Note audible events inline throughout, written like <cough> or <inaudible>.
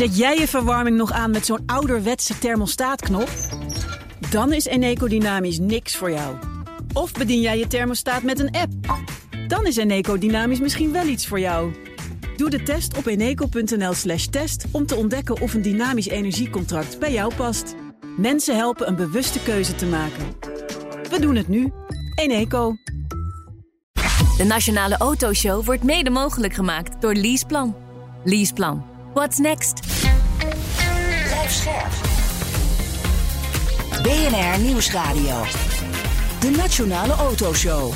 Zet jij je verwarming nog aan met zo'n ouderwetse thermostaatknop? Dan is Eneco Dynamisch niks voor jou. Of bedien jij je thermostaat met een app? Dan is Eneco Dynamisch misschien wel iets voor jou. Doe de test op eneco.nl slash test om te ontdekken of een dynamisch energiecontract bij jou past. Mensen helpen een bewuste keuze te maken. We doen het nu. Eneco. De Nationale Autoshow wordt mede mogelijk gemaakt door Leaseplan. Leaseplan. What's next? Blijf scherp. BNR Nieuwsradio. De Nationale Autoshow.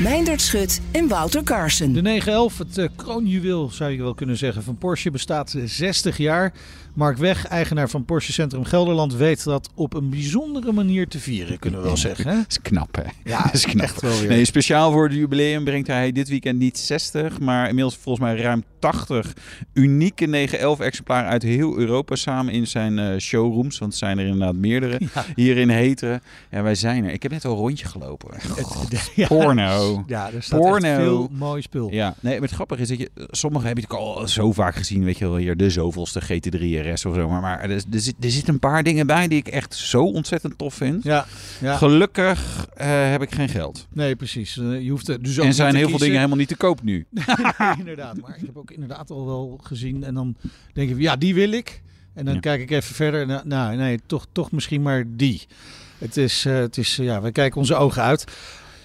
Meindert Schut en Wouter Carson. De 911, het uh, kroonjuweel zou je wel kunnen zeggen, van Porsche bestaat 60 jaar. Mark Weg, eigenaar van Porsche Centrum Gelderland, weet dat op een bijzondere manier te vieren, kunnen we wel zeggen. Hè? Dat is knap, hè? Ja, dat <laughs> is knap. echt wel weer. Nee, speciaal voor het jubileum brengt hij dit weekend niet 60, maar inmiddels volgens mij ruim 80 unieke 911-exemplaren uit heel Europa samen in zijn uh, showrooms. Want er zijn er inderdaad meerdere. Ja. Hier in Heteren. Ja, wij zijn er. Ik heb net al een rondje gelopen. <laughs> God, Ja. Porno. Ja, er staat Porno. echt veel mooi spul. Ja, nee, maar het grappige is dat je, sommige heb je natuurlijk al zo vaak gezien, weet je wel, hier de zoveelste GT3 RS of zo. Maar, maar er, er, zit, er zitten een paar dingen bij die ik echt zo ontzettend tof vind. Ja, ja. Gelukkig eh, heb ik geen geld. nee, precies. Eh, je hoeft er dus ook En zijn heel veel dingen helemaal niet te koop nu. <laughs> inderdaad, maar ik heb ook inderdaad al wel gezien. En dan denk ik, ja, die wil ik. En dan Ja. kijk ik even verder. Nou, nou, nee, toch, toch misschien maar die. Het is, eh, het is ja, we kijken onze ogen uit.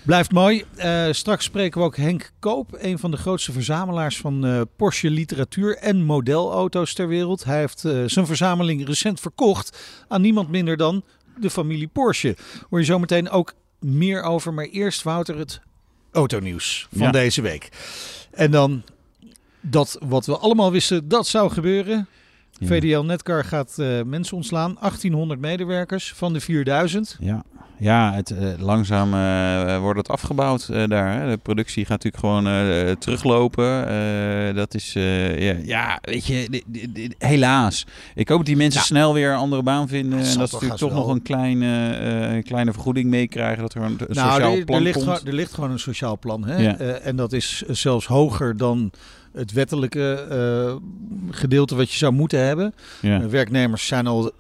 Blijft mooi. Eh, straks spreken we ook Henk Koop, een van de grootste verzamelaars van eh, Porsche literatuur en modelauto's ter wereld. Hij heeft eh, zijn verzameling recent verkocht aan niemand minder dan de familie Porsche. Hoor je zometeen ook meer over. Maar eerst Wouter het autonieuws van Ja. deze week. En dan dat wat we allemaal wisten dat zou gebeuren. Ja. VDL Netcar gaat eh, mensen ontslaan. 1800 medewerkers van de 4000. Ja, ja het, eh, langzaam eh, wordt het afgebouwd daar. Hè. De productie gaat natuurlijk gewoon teruglopen. Dat is, ja, ja, weet je, helaas. Ik hoop dat die mensen Ja. snel weer een andere baan vinden. Dat en dat ze natuurlijk toch nog een kleine, kleine vergoeding meekrijgen. Dat er een, een nou, sociaal er, plan er, ligt komt. gewoon, er ligt gewoon een sociaal plan. Hè? Ja. En dat is zelfs hoger dan het wettelijke eh, gedeelte wat je zou moeten hebben. Ja. Eh, Werknemers zijn al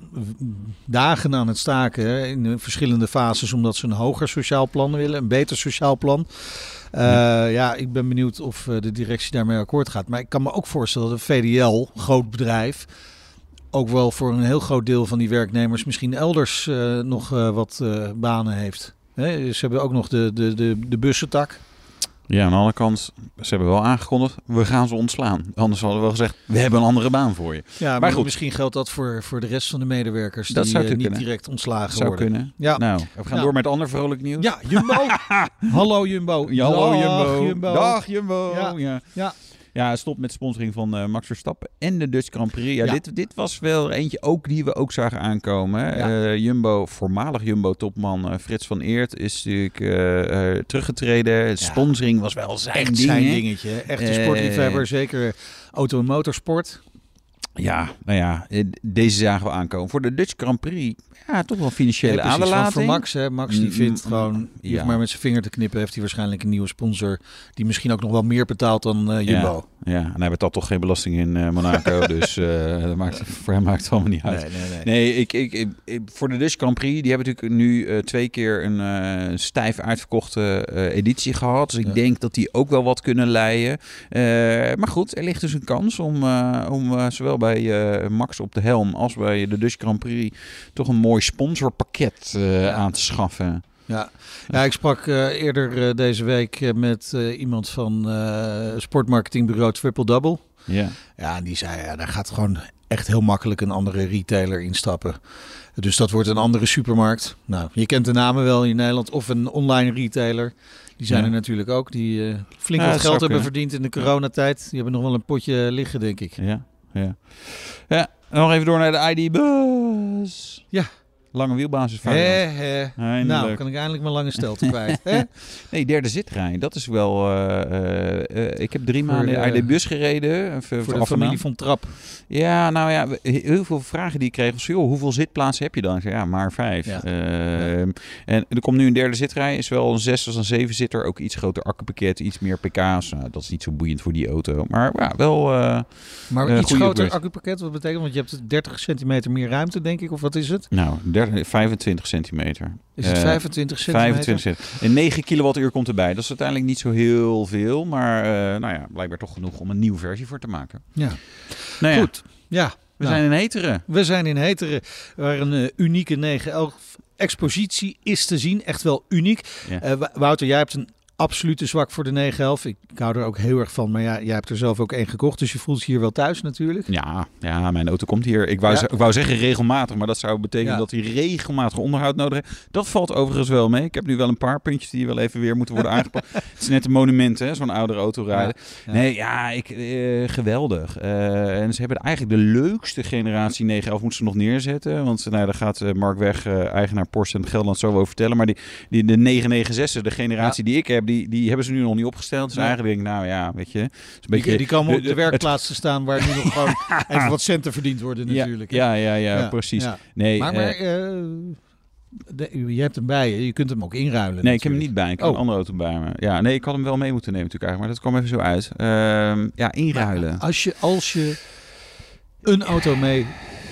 dagen aan het staken hè, in de verschillende fases omdat ze een hoger sociaal plan willen, een beter sociaal plan. Eh, ja. ik ben benieuwd of de directie daarmee akkoord gaat. Maar ik kan me ook voorstellen dat de VDL, groot bedrijf, ook wel voor een heel groot deel van die werknemers misschien elders nog wat banen heeft. Hè, ze hebben ook nog de, de, de, de bussentak. Ja, aan de andere kant, ze hebben wel aangekondigd, we gaan ze ontslaan. Anders hadden we wel gezegd, we hebben een andere baan voor je. Ja, maar, goed. misschien geldt dat voor, voor de rest van de medewerkers Dat die zou eh, niet kunnen. direct ontslagen Zou worden. kunnen. Ja. Nou, we gaan Nou. door met ander vrolijk nieuws. Ja, Jumbo. <laughs> hallo Jumbo. Ja, hallo Dag, Jumbo. Jumbo. Dag Jumbo. Ja. Ja. Ja. Ja, stop met sponsoring van eh, Max Verstappen en de Dutch Grand Prix. Ja, Ja. Dit, dit was wel eentje ook die we ook zagen aankomen. Ja. Eh, Jumbo, voormalig Jumbo-topman eh, Frits van Eert is natuurlijk teruggetreden. Sponsoring was wel zijn Echt ding. zijn dingetje. Echte sportliefhebber. Zeker auto- en motorsport. Ja, nou ja, eh, deze zagen we aankomen. Voor de Dutch Grand Prix, ja, toch wel financiële Ja, precies, want aderlating. voor Max, hè. Max die Mm, vindt mm, gewoon, ja. maar met zijn vinger te knippen, heeft hij waarschijnlijk een nieuwe sponsor die misschien ook nog wel meer betaalt dan eh, Jumbo. Ja, ja, en hij betaalt toch geen belasting in eh, Monaco, <laughs> dus eh, dat maakt, voor hem maakt het allemaal niet uit. Nee, nee, nee. Nee, ik, ik, ik- ik- voor de Dutch Grand Prix, die hebben natuurlijk nu eh, twee keer een stijf uitverkochte editie gehad. Dus ik Ja. denk dat die ook wel wat kunnen leiden. Maar goed, er ligt dus een kans om, om zowel bij Max op de helm als bij de Dutch Grand Prix toch een mooi sponsorpakket aan te schaffen. Ja. ja, ik sprak eh, eerder eh, deze week eh, met iemand van sportmarketingbureau Triple Double. Ja. Ja, en die zei, ja, daar gaat gewoon echt heel makkelijk een andere retailer instappen. Dus dat wordt een andere supermarkt. Nou, je kent de namen wel in Nederland. Of een online retailer. Die zijn Ja. er natuurlijk ook. Die flink Ja, wat geld hebben verdiend in de coronatijd. Die hebben nog wel een potje liggen, denk ik. Ja, ja. Ja, en nog even door naar de ID-bus. Ja. Lange wielbasis hè. Nou, kan ik eindelijk mijn lange stelte <laughs> kwijt. hè? Nee, derde zitrij. Dat is wel... eh, eh, eh, ik heb drie Voor maanden de- in de bus gereden. Even Voor de familie van Trap. Ja, nou ja, heel veel vragen die ik kreeg was... Joh, hoeveel zitplaatsen heb je dan? Ja, maar vijf. Ja. Ehm, En er komt nu een derde zitrij. Is wel een zes of een zeven zitter. Ook iets groter accupakket, iets meer pk's. Nou, dat is niet zo boeiend voor die auto. Maar ja, wel... Maar iets groter accupakket, wat betekent? Want je hebt 30 centimeter meer ruimte, denk ik. Of wat is het? nou, 30, 25 centimeter. Is het Eh, 25 centimeter? 25 centimeter. En 9 kilowattuur komt erbij. Dat is uiteindelijk niet zo heel veel. Maar eh, nou ja, blijkbaar toch genoeg om een nieuwe versie voor te maken. Ja. Nou ja, Goed. Ja. we nou, zijn in Heteren. we zijn in Heteren, waar een eh, unieke 911 expositie is te zien. Echt wel uniek. Ja. Eh, Wouter, jij hebt een absolute zwak voor de 911. Ik, ik hou er ook heel erg van. Maar ja, jij hebt er zelf ook één gekocht. Dus je voelt je hier wel thuis natuurlijk. Ja, ja, mijn auto komt hier. Ik wou, Ja. ze- ik wou zeggen regelmatig, maar dat zou betekenen Ja. dat hij regelmatig onderhoud nodig heeft. Dat valt overigens wel mee. Ik heb nu wel een paar puntjes die wel even weer moeten worden <laughs> aangepakt. Het is net een monument, hè, zo'n oudere auto rijden. Ja. Nee, ja, ik, eh, geweldig. Eh, en ze hebben eigenlijk de leukste generatie 911 moeten ze nog neerzetten. Want nou, daar gaat eh, Mark Weg, eigenaar Porsche en Gelderland, zo over vertellen. Maar die, die, de 996, de generatie die ik heb, die, die hebben ze nu nog niet opgesteld. Dus Nee. eigenlijk denk ik, nou ja, weet je. is een beetje, Die, die komen op de- de de- werkplaats te staan waar nu nog gewoon <laughs> even wat centen verdiend worden natuurlijk. Ja, ja, ja, Ja, precies. ja. Nee, Maar, eh, maar eh, de- je hebt hem bij je. Je kunt hem ook inruilen. Nee, ik heb hem niet bij. Ik heb Oh. een andere auto bij me. Ja, nee, ik had hem wel mee moeten nemen natuurlijk eigenlijk. Maar dat kwam even zo uit. Ehm, ja, inruilen. Als je, als je een auto mee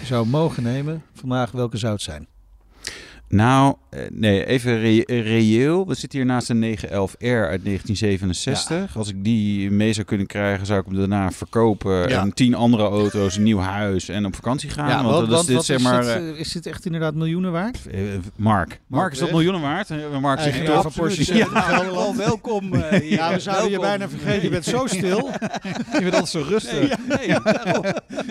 zou mogen nemen vandaag, welke zou het zijn? Nou, eh, nee, even re- reëel. We zitten hier naast een 911R uit 1967. Als ik die mee zou kunnen krijgen, zou ik hem daarna verkopen. Ja. En tien andere auto's, een nieuw huis en op vakantie gaan. want, dat is dit, wat zeg maar... het, eh, eh, is dit echt inderdaad miljoenen waard? Mark. Mark, is dat miljoenen waard? Mark zegt Eigenaar ja, van Porsche. Ja, welkom. <laughs> Ja, we zouden je bijna vergeten. Je bent zo stil. Je bent altijd zo rustig.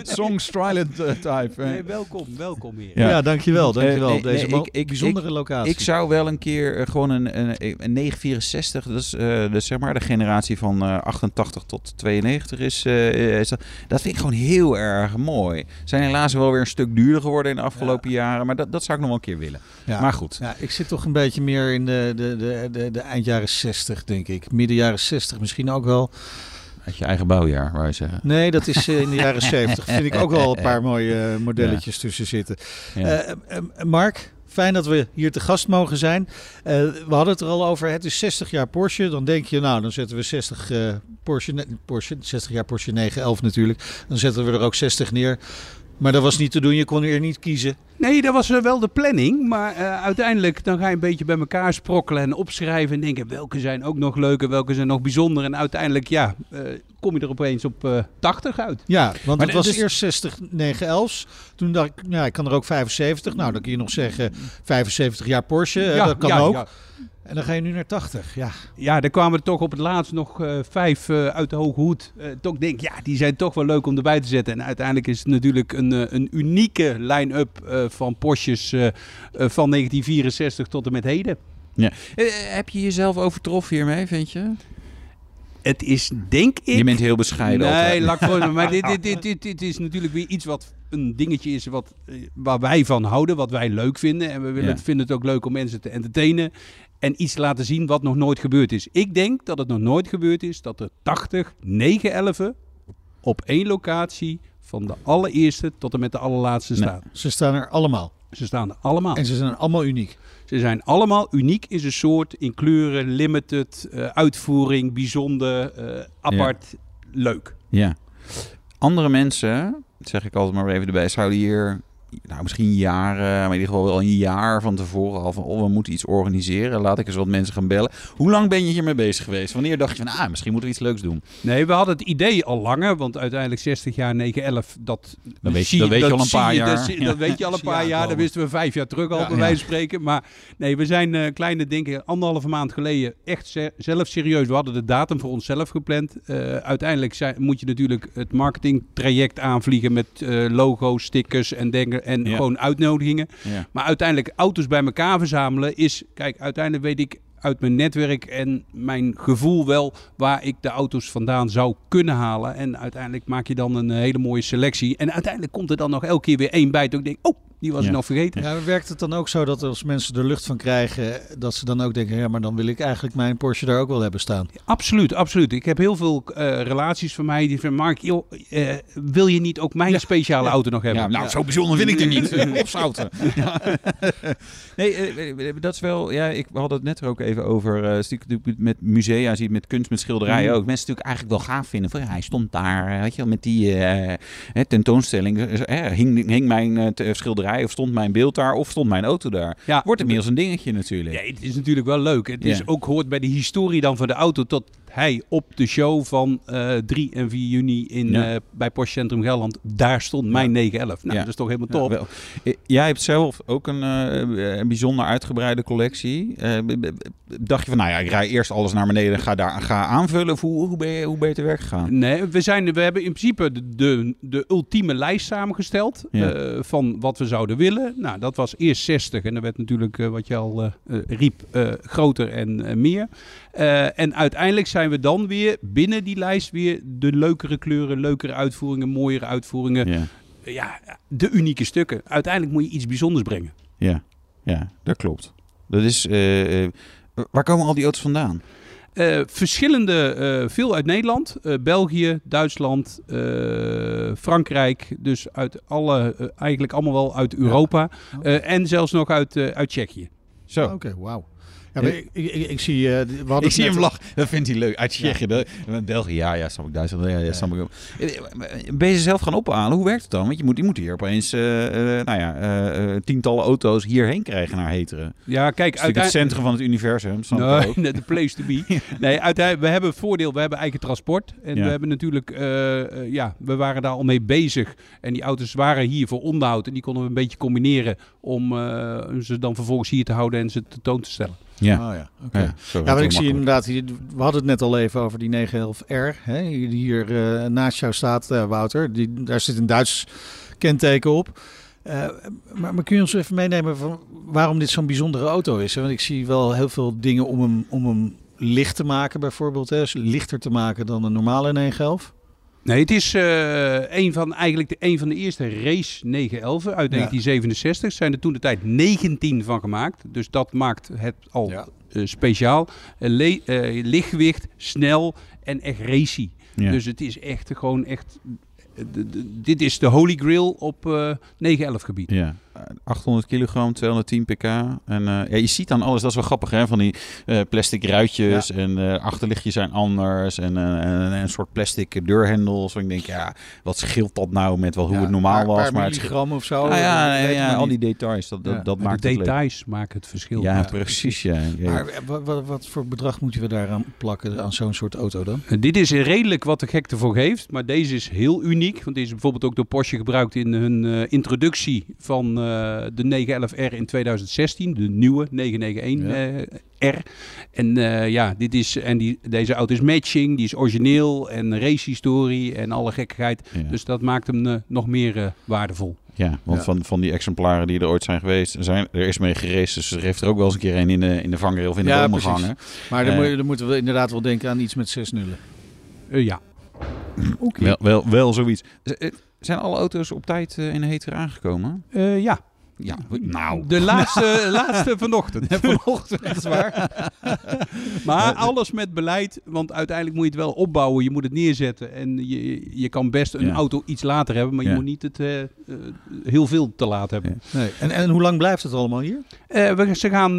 Song Strilent eh, type. Nee, welkom, welkom hier. Ja. Ja, dankjewel. dankjewel. Nee, Deze nee, ik- bijzondere locatie. Ik zou wel een keer eh, gewoon een, een, een 964, dat is eh, dus zeg maar de generatie van eh, 88 tot 92 is, eh, is dat. Dat vind ik gewoon heel erg mooi. Zijn helaas wel weer een stuk duurder geworden in de afgelopen jaren, maar dat, dat zou ik nog wel een keer willen. Ja. Maar goed. Ja, ik zit toch een beetje meer in de, de, de, de, de eind jaren 60, denk ik. Midden jaren 60 misschien ook wel. Uit je eigen bouwjaar, wou je zeggen. Nee, dat is eh, in de jaren 70. Vind ik ook wel een paar mooie eh, <laughs> modelletjes tussen zitten. Ja. Eh, eh, Mark, fijn dat we hier te gast mogen zijn. Eh, we hadden het er al over. Het is 60 jaar Porsche. Dan denk je, nou, dan zetten we 60 eh, Porsche, Porsche, 60 jaar Porsche 911 natuurlijk. Dan zetten we er ook 60 neer. Maar dat was niet te doen. Je kon er niet kiezen. Nee, dat was eh, wel de planning. Maar eh, uiteindelijk dan ga je een beetje bij elkaar sprokkelen en opschrijven. En denken welke zijn ook nog leuk en welke zijn nog bijzonder. En uiteindelijk ja, eh, kom je er opeens op eh 80 uit. Ja, want Maar het was dus- eerst 60 911's. Toen dacht ik, ja, ik kan er ook 75. Nou, dan kun je nog zeggen 75 jaar Porsche. Ja, dat kan ja, ook. ja. En dan ga je nu naar 80. Ja, Ja, daar kwamen er toch op het laatst nog eh, vijf eh, uit de hoge hoed. Eh, toch denk ik, ja, die zijn toch wel leuk om erbij te zetten. En uiteindelijk is het natuurlijk een, eh, een unieke line-up eh, van Porsches eh, eh, van 1964 tot en met heden. Ja. Eh, heb je jezelf overtroffen hiermee, vind je? Het is, denk ik... Je bent heel bescheiden Nee, altijd. laat gewoon- <laughs> maar dit, dit, dit, dit, dit is natuurlijk weer iets wat een dingetje is wat, waar wij van houden, wat wij leuk vinden. En we willen, Ja. vinden het ook leuk om mensen te entertainen. En iets te laten zien wat nog nooit gebeurd is. Ik denk dat het nog nooit gebeurd is dat er 80 911 op één locatie van de allereerste tot en met de allerlaatste Nee. staan. ze staan er allemaal. Ze staan er allemaal. En ze zijn allemaal uniek. Ze zijn allemaal uniek in zijn soort, in kleuren, limited, eh, uitvoering, bijzonder, eh, apart, leuk. Ja. Andere mensen, zeg ik altijd maar even erbij, zouden hier nou, misschien jaren, maar in ieder geval wel een jaar van tevoren al van, oh, we moeten iets organiseren. Laat ik eens wat mensen gaan bellen. Hoe lang ben je hiermee bezig geweest? Wanneer dacht je van, ah, misschien moeten we iets leuks doen? Nee, we hadden het idee al langer, want uiteindelijk 60 jaar 911, dat, Dat weet je- zie dat weet je al een paar jaar. Dat, weet je al een paar jaar, dat wisten we vijf jaar terug al, Ja. bij wijze van spreken. Maar nee, we zijn eh kleine, denk ik, anderhalve maand geleden echt se- zelf serieus. We hadden de datum voor onszelf gepland. Eh, uiteindelijk zijn, moet je natuurlijk het marketingtraject aanvliegen met eh, logo's, stickers en, denken, en Ja. gewoon uitnodigingen. Ja. Maar uiteindelijk auto's bij elkaar verzamelen is... Kijk, uiteindelijk weet ik uit mijn netwerk en mijn gevoel wel waar ik de auto's vandaan zou kunnen halen. En uiteindelijk maak je dan een hele mooie selectie. En uiteindelijk komt er dan nog elke keer weer één bij. Dat ik denk, oh, Die was Ja. ik nog vergeten. Ja, werkt het dan ook zo dat als mensen er lucht van krijgen, dat ze dan ook denken, ja, maar dan wil ik eigenlijk mijn Porsche daar ook wel hebben staan. Absoluut, absoluut. Ik heb heel veel eh, relaties van mij die van Mark, joh, eh, wil je niet ook mijn speciale auto nog hebben? Ja, nou, zo bijzonder vind ik het niet. <laughs> Opzouten. <laughs> Nee, eh, dat is wel... Ja, ik we hadden het net er ook even over. eh, natuurlijk met musea, zie je het met kunst, met schilderijen Mm. ook. Mensen natuurlijk eigenlijk wel gaaf vinden. Van, ja, hij stond daar, weet je wel, met die eh, hè, tentoonstelling. Eh, hing, hing mijn eh, of stond mijn beeld daar of stond mijn auto daar. Ja. Wordt inmiddels een dingetje natuurlijk. Ja, het is natuurlijk wel leuk. Het is ook hoort bij de historie dan van de auto tot hij op de show van eh 3 en 4 juni in, Ja. eh, bij Porsche Centrum Gelderland. Daar stond mijn 911. Nou, dat is toch helemaal top. wel. Eh, Jij hebt zelf ook een, een bijzonder uitgebreide collectie. Dacht je van, nou ja, ik rij eerst alles naar beneden en ga, daar, ga aanvullen? Of hoe, hoe, ben je, hoe ben je te werk gegaan? Nee, we, zijn, we hebben in principe de, de, de ultieme lijst samengesteld van wat we zouden willen. Nou, dat was eerst 60 en dat werd natuurlijk, wat je al riep, groter en meer. Eh, en uiteindelijk zijn we dan weer binnen die lijst weer de leukere kleuren, leukere uitvoeringen, mooiere uitvoeringen. Ja, Ja, de unieke stukken. Uiteindelijk moet je iets bijzonders brengen. ja, ja dat klopt. Dat is, eh, eh, waar komen al die auto's vandaan? Eh, verschillende, eh, veel uit Nederland, eh, België, Duitsland, eh, Frankrijk. Dus uit alle, eigenlijk allemaal wel uit Europa. Eh, en zelfs nog uit, eh, uit Tsjechië. Zo. Oké, wauw. Ja, maar ik, ik, ik, ik zie, eh, we hadden Ik zie hem lachen. Dat vindt hij leuk. Uit Tsjechië. Ja. België. Ja, ja, snap ik. Duitsland. Ja, ja, snap ik. Ben je ze zelf gaan ophalen? Hoe werkt het dan? Want je moet, je moet hier opeens eh, eh, nou ja, eh, eh, tientallen auto's hierheen krijgen naar Heteren. Het Ja, kijk, natuurlijk het centrum van het universum. Snap ook. <laughs> de place to be. <laughs> Nee, uiteindelijk, we hebben voordeel, we hebben eigen transport. En Ja. we hebben natuurlijk, ja, we waren daar al mee bezig. En die auto's waren hier voor onderhoud. En die konden we een beetje combineren om ze dan vervolgens hier te houden en ze tentoon te stellen. Ja. Oh ja, oké. Ja, maar ik zie inderdaad, hier, we hadden het net al even over die 911R, hè, die hier eh, naast jou staat, eh, Wouter. Die, daar zit een Duits kenteken op. Eh, maar, maar kun je ons even meenemen van waarom dit zo'n bijzondere auto is? hè? Want ik zie wel heel veel dingen om hem, om hem licht te maken, bijvoorbeeld. Hè? Dus lichter te maken dan een normale 911. Nee, het is eh, een van, eigenlijk de, een van de eerste race 911 uit 1967. Er zijn er toen de tijd 19 van gemaakt. Dus dat maakt het al Ja. eh, speciaal. Eh, lichtgewicht, snel en echt racy. Ja. Dus het is echt gewoon echt... dit is de holy grail op eh 911 gebied. Ja, 800 kilogram, 210 pk. En eh, ja, je ziet aan alles, dat is wel grappig hè, van die eh, plastic ruitjes en eh, achterlichtjes zijn anders en, eh, en een soort plastic deurhendels. En ik denk, ja, wat scheelt dat nou met wel hoe Ja, het normaal paar, was? paar maar het scheelt- milligram of zo. Ah, ja, ja, al die details, dat, dat, Ja, dat Maar maakt de het leuk. details maken het verschil. Ja, Ja, precies. Ja. Ja. Maar wat, wat, wat voor bedrag moeten we daaraan plakken aan zo'n soort auto dan? En Dit is redelijk wat de gek ervoor geeft, maar deze is heel uniek. Want deze is bijvoorbeeld ook door Porsche gebruikt in hun eh, introductie van de 911R in 2016. De nieuwe 991R. En eh, ja, dit is, en die, deze auto is matching, die is origineel en racehistorie en alle gekkigheid. Ja. Dus dat maakt hem eh, nog meer eh, waardevol. Ja, want Ja. Van, van die exemplaren die er ooit zijn geweest, zijn, er is mee geraced. Dus er heeft er ook wel eens een keer een in de, in de vangrail of in de Ja, bomen gehangen. Maar dan, Eh. moet je- dan moeten we inderdaad wel denken aan iets met zes nullen. Eh, ja. Wel, wel, wel zoiets. Zijn alle auto's op tijd eh, in heter aangekomen? Eh, ja. Ja, nou. De laatste, <laughs> laatste vanochtend. Vanochtend, dat is waar. <laughs> Maar alles met beleid, want uiteindelijk moet je het wel opbouwen. Je moet het neerzetten. En je, je kan best een Ja. auto iets later hebben, maar je moet niet het eh, eh, heel veel te laat hebben. Nee. En, en hoe lang blijft het allemaal hier? Eh, we, ze gaan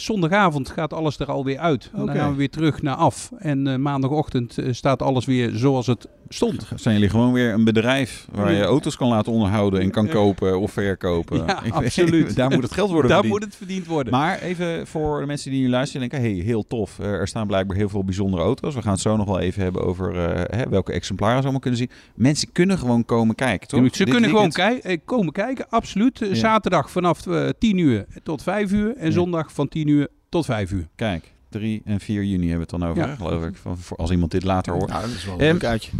zondagavond gaat alles er alweer uit. Dan gaan we weer terug naar af. En maandagochtend staat alles weer zoals het stond. Zijn jullie gewoon weer een bedrijf waar je auto's kan laten onderhouden en kan kopen of verkopen? Ja, Ik weet- absoluut. <laughs> Daar moet het geld worden Daar verdiend. moet het verdiend worden. Maar even voor de mensen die nu luisteren denken, hey, heel tof. Er staan blijkbaar heel veel bijzondere auto's. We gaan het zo nog wel even hebben over eh, hè, welke exemplaren ze allemaal kunnen zien. Mensen kunnen gewoon komen kijken, toch? Ze Dit kunnen gewoon weekend? eh, komen kijken, absoluut. Eh, Ja. Zaterdag vanaf eh 10 uur tot 5 uur. En Ja. zondag van 10 uur tot 5 uur. Kijk, 3 en 4 juni hebben we het dan over, Ja. geloof ik. Van, voor als iemand dit later hoort. Nou, dat is wel een Ehm, leuk uitje.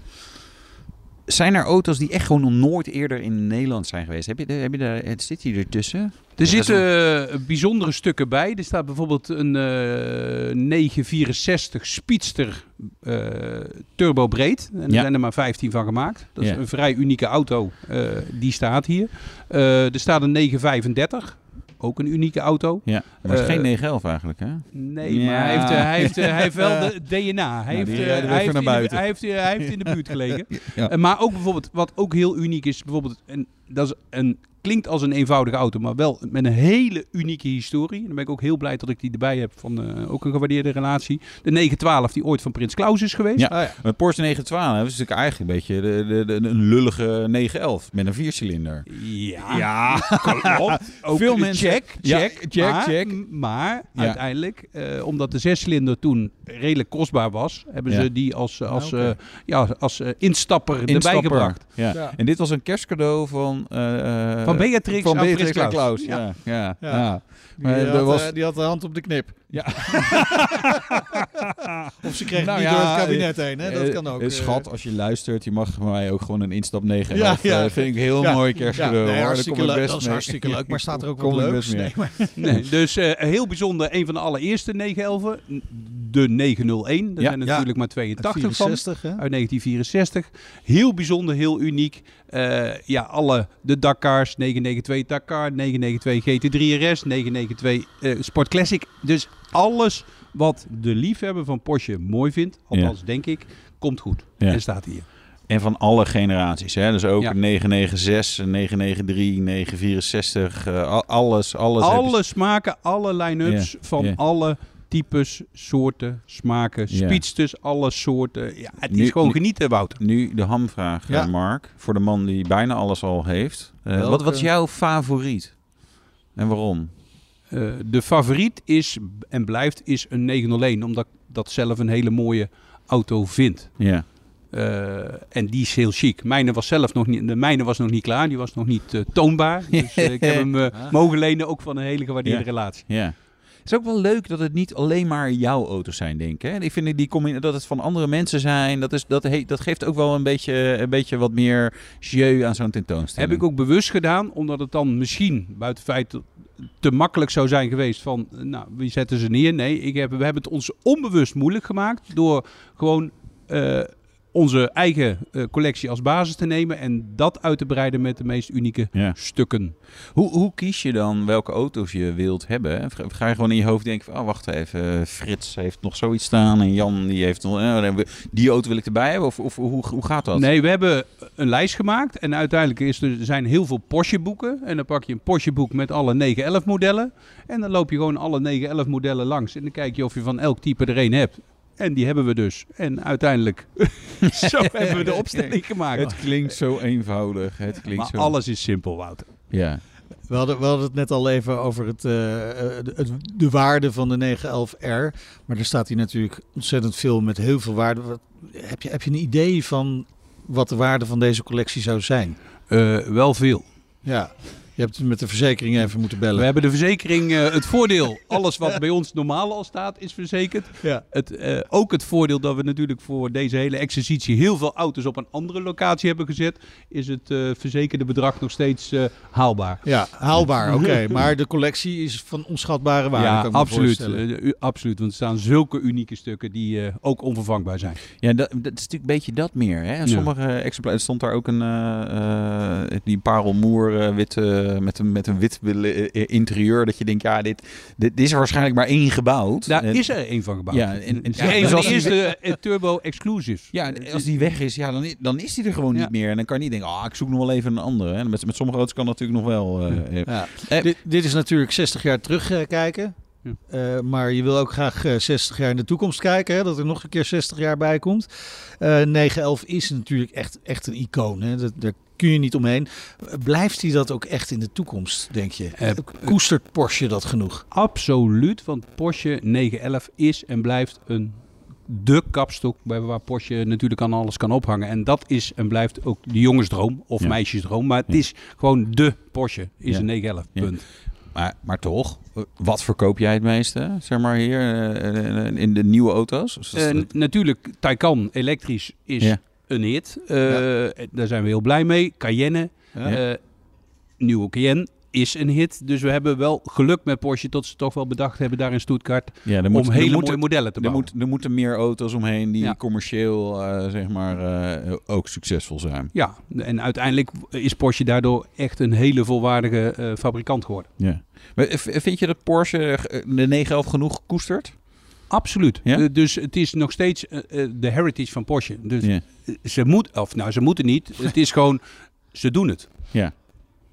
Zijn er auto's die echt gewoon nog nooit eerder in Nederland zijn geweest? Heb je, heb je daar, het zit hier ertussen? Er zitten eh, bijzondere stukken bij. Er staat bijvoorbeeld een eh 964 Speedster eh, turbo breed. En er Ja. zijn er maar 15 van gemaakt. Dat is een vrij unieke auto. eh, die staat hier. Eh, er staat een 935. Ook een unieke auto. Ja, maar het is geen 911 eigenlijk, hè? Nee, maar hij heeft, eh, hij, heeft, eh, hij heeft wel <laughs> de DNA. Hij, Nou, heeft, eh, hij, heeft hij, heeft, hij heeft in de buurt gelegen. Maar ook bijvoorbeeld, wat ook heel uniek is, bijvoorbeeld, en dat is een, klinkt als een eenvoudige auto, maar wel met een hele unieke historie. En dan ben ik ook heel blij dat ik die erbij heb van eh, ook een gewaardeerde relatie. De 912, die ooit van Prins Klaus is geweest. Ja. Ah, ja. Een Porsche 912 is natuurlijk eigenlijk een beetje de, de, de, een lullige 911 met een viercilinder. Ja, Ja, <laughs> klopt. <laughs> Ook Veel mensen- Check, Ja, check, check, maar, check. Maar Ja. uiteindelijk, eh, omdat de zescilinder toen redelijk kostbaar was, hebben Ja. ze die als, als, oké. eh, ja, als instapper, erbij gebracht. Ja. Ja. En dit was een kerstcadeau van... eh, Van Beatrix van Beatrix Klaus. Klaus. Ja. Ja. Ja. Ja. Die, Maar eh, er had, was- eh, die had de hand op de knip. Ja. <laughs> Of ze kreeg Nou het niet ja, door het kabinet heen. Hè? Dat Eh, kan ook. eh, eh. Schat, als je luistert, je mag van mij ook gewoon een instap 9 Ja, ja. Dat vind ik een heel Ja. mooi ja, kerstcadeau. nee, hartstikke leuk. best Dat is mee. hartstikke leuk. Maar staat er ook best mee. Nee, maar, Nee, dus eh, heel bijzonder, een van de allereerste 911, de 901. Er Ja, zijn er ja. natuurlijk maar 82 van. 64, hè? Uit 1964. Heel bijzonder, heel uniek. Eh, ja, alle de Dakars, 992 Dakar, 992 GT3 RS, 992 eh, Sport Classic. Dus alles wat de liefhebber van Porsche mooi vindt, althans denk ik, komt goed. En staat hier. En van alle generaties. Hè? Dus ook Ja. een 996, een 993, 964. eh, al- alles, alles. Alle smaken, alle line-ups van alle types, soorten, smaken, Ja. speedsters, alle soorten. Ja, het Nu- is gewoon nu- genieten, Wouter. Nu de hamvraag, Ja. eh, Mark. Voor de man die bijna alles al heeft. Eh, Welke? wat, wat is jouw favoriet? En waarom? Eh, de favoriet is en blijft is een 901, omdat ik dat zelf een hele mooie auto vind. Ja. Eh, en die is heel chic. Mijne was zelf nog niet, de mijne was nog niet klaar, die was nog niet toonbaar. <laughs> Dus ik heb hem mogen lenen, ook van een hele gewaardeerde Ja. relatie. Ja. Is ook wel leuk dat het niet alleen maar jouw auto's zijn, denk ik. Hè? Ik vind die dat het van andere mensen zijn. Dat, is, dat, he- dat geeft ook wel een beetje, een beetje wat meer jeu aan zo'n tentoonstelling. Heb ik ook bewust gedaan, omdat het dan misschien, buiten feit, te makkelijk zou zijn geweest van, nou, wie zetten ze neer? Nee, ik heb, we hebben het ons onbewust moeilijk gemaakt door gewoon eh, onze eigen eh, collectie als basis te nemen en dat uit te breiden met de meest unieke Ja. stukken. Hoe, hoe kies je dan welke auto's je wilt hebben? Ga je gewoon in je hoofd denken van, oh wacht even, Frits heeft nog zoiets staan en Jan die heeft nog, eh, die auto wil ik erbij hebben? Of, of hoe, hoe gaat dat? Nee, we hebben een lijst gemaakt en uiteindelijk is er, er zijn heel veel Porsche boeken. En dan pak je een Porsche boek met alle 911 modellen. En dan loop je gewoon alle 911 modellen langs. En dan kijk je of je van elk type er één hebt. En die hebben we dus. En uiteindelijk, <laughs> zo <laughs> hebben we de opstelling gemaakt. Het klinkt zo eenvoudig. Het klinkt maar zo... alles is simpel, Wouter. Ja. We hadden, we hadden het net al even over het, eh, eh, de, het- de waarde van de 911R. Maar er staat hier natuurlijk ontzettend veel met heel veel waarde. Wat, heb, je, heb je een idee van wat de waarde van deze collectie zou zijn? Eh, wel veel. Ja, je hebt met de verzekering even moeten We bellen. hebben de verzekering, eh, het voordeel, alles wat bij ons normaal al staat, is verzekerd. Ja. Het, eh, ook het voordeel dat we natuurlijk voor deze hele exercitie heel veel auto's op een andere locatie hebben gezet, is het eh, verzekerde bedrag nog steeds eh, haalbaar. Ja, haalbaar, oké. Maar de collectie is van onschatbare waarde, ja, kan ik me absoluut. u- absoluut. Want er staan zulke unieke stukken die eh, ook onvervangbaar zijn. Ja, dat, dat is natuurlijk een beetje dat meer. Hè? Sommige exemplaren stond daar ook een eh, eh, die parelmoer eh, eh, met een met een wit eh, interieur dat je denkt ja dit dit is er waarschijnlijk maar één gebouwd. Daar En- is er één van gebouwd. Ja, en- en- Ja, ja, een van als de eh, turbo exclusives. Ja, en als die weg is, ja, dan, dan is die er gewoon Ja. niet meer. En dan kan je niet denken, ah, ik zoek nog wel even een andere. Hè. Met, met sommige auto's kan dat natuurlijk nog wel. eh, eh. Ja. Eh, dit, dit is natuurlijk 60 jaar terugkijken. Ja. Eh, maar je wil ook graag eh, 60 jaar in de toekomst kijken. Hè, dat er nog een keer 60 jaar bij komt. Eh 911 is natuurlijk echt, echt een icoon. Hè. Dat, daar kun je niet omheen. Blijft hij dat ook echt in de toekomst, denk je? Eh, Koestert Porsche dat genoeg? Absoluut, want Porsche 911 is en blijft een de kapstok bij waar Porsche natuurlijk aan alles kan ophangen. En dat is en blijft ook de jongensdroom of Ja. meisjesdroom. Maar het Ja. is gewoon de Porsche, is Ja. een 911, Ja. punt. maar, maar toch, wat verkoop jij het meeste, zeg maar hier, eh, eh, in de nieuwe auto's? Dus natuurlijk, Taycan elektrisch is Ja. Een hit. Eh, Daar zijn we heel blij mee. Cayenne, Ja. eh, nieuwe Cayenne is een hit. Dus we hebben wel geluk met Porsche tot ze toch wel bedacht hebben daar in Stuttgart Ja, er om moet, er hele mooie modellen te Er, bouwen. moet, er moeten meer auto's omheen die Ja. commercieel eh, zeg maar, eh, ook succesvol zijn. Ja, en uiteindelijk is Porsche daardoor echt een hele volwaardige eh, fabrikant geworden. Ja. Maar vind je dat Porsche de 911 genoeg koestert? Absoluut. Ja? Eh, dus het is nog steeds eh, eh, de heritage van Porsche. Dus Ja. ze moet, of nou, ze moeten niet. Het is gewoon, ze doen het. ja.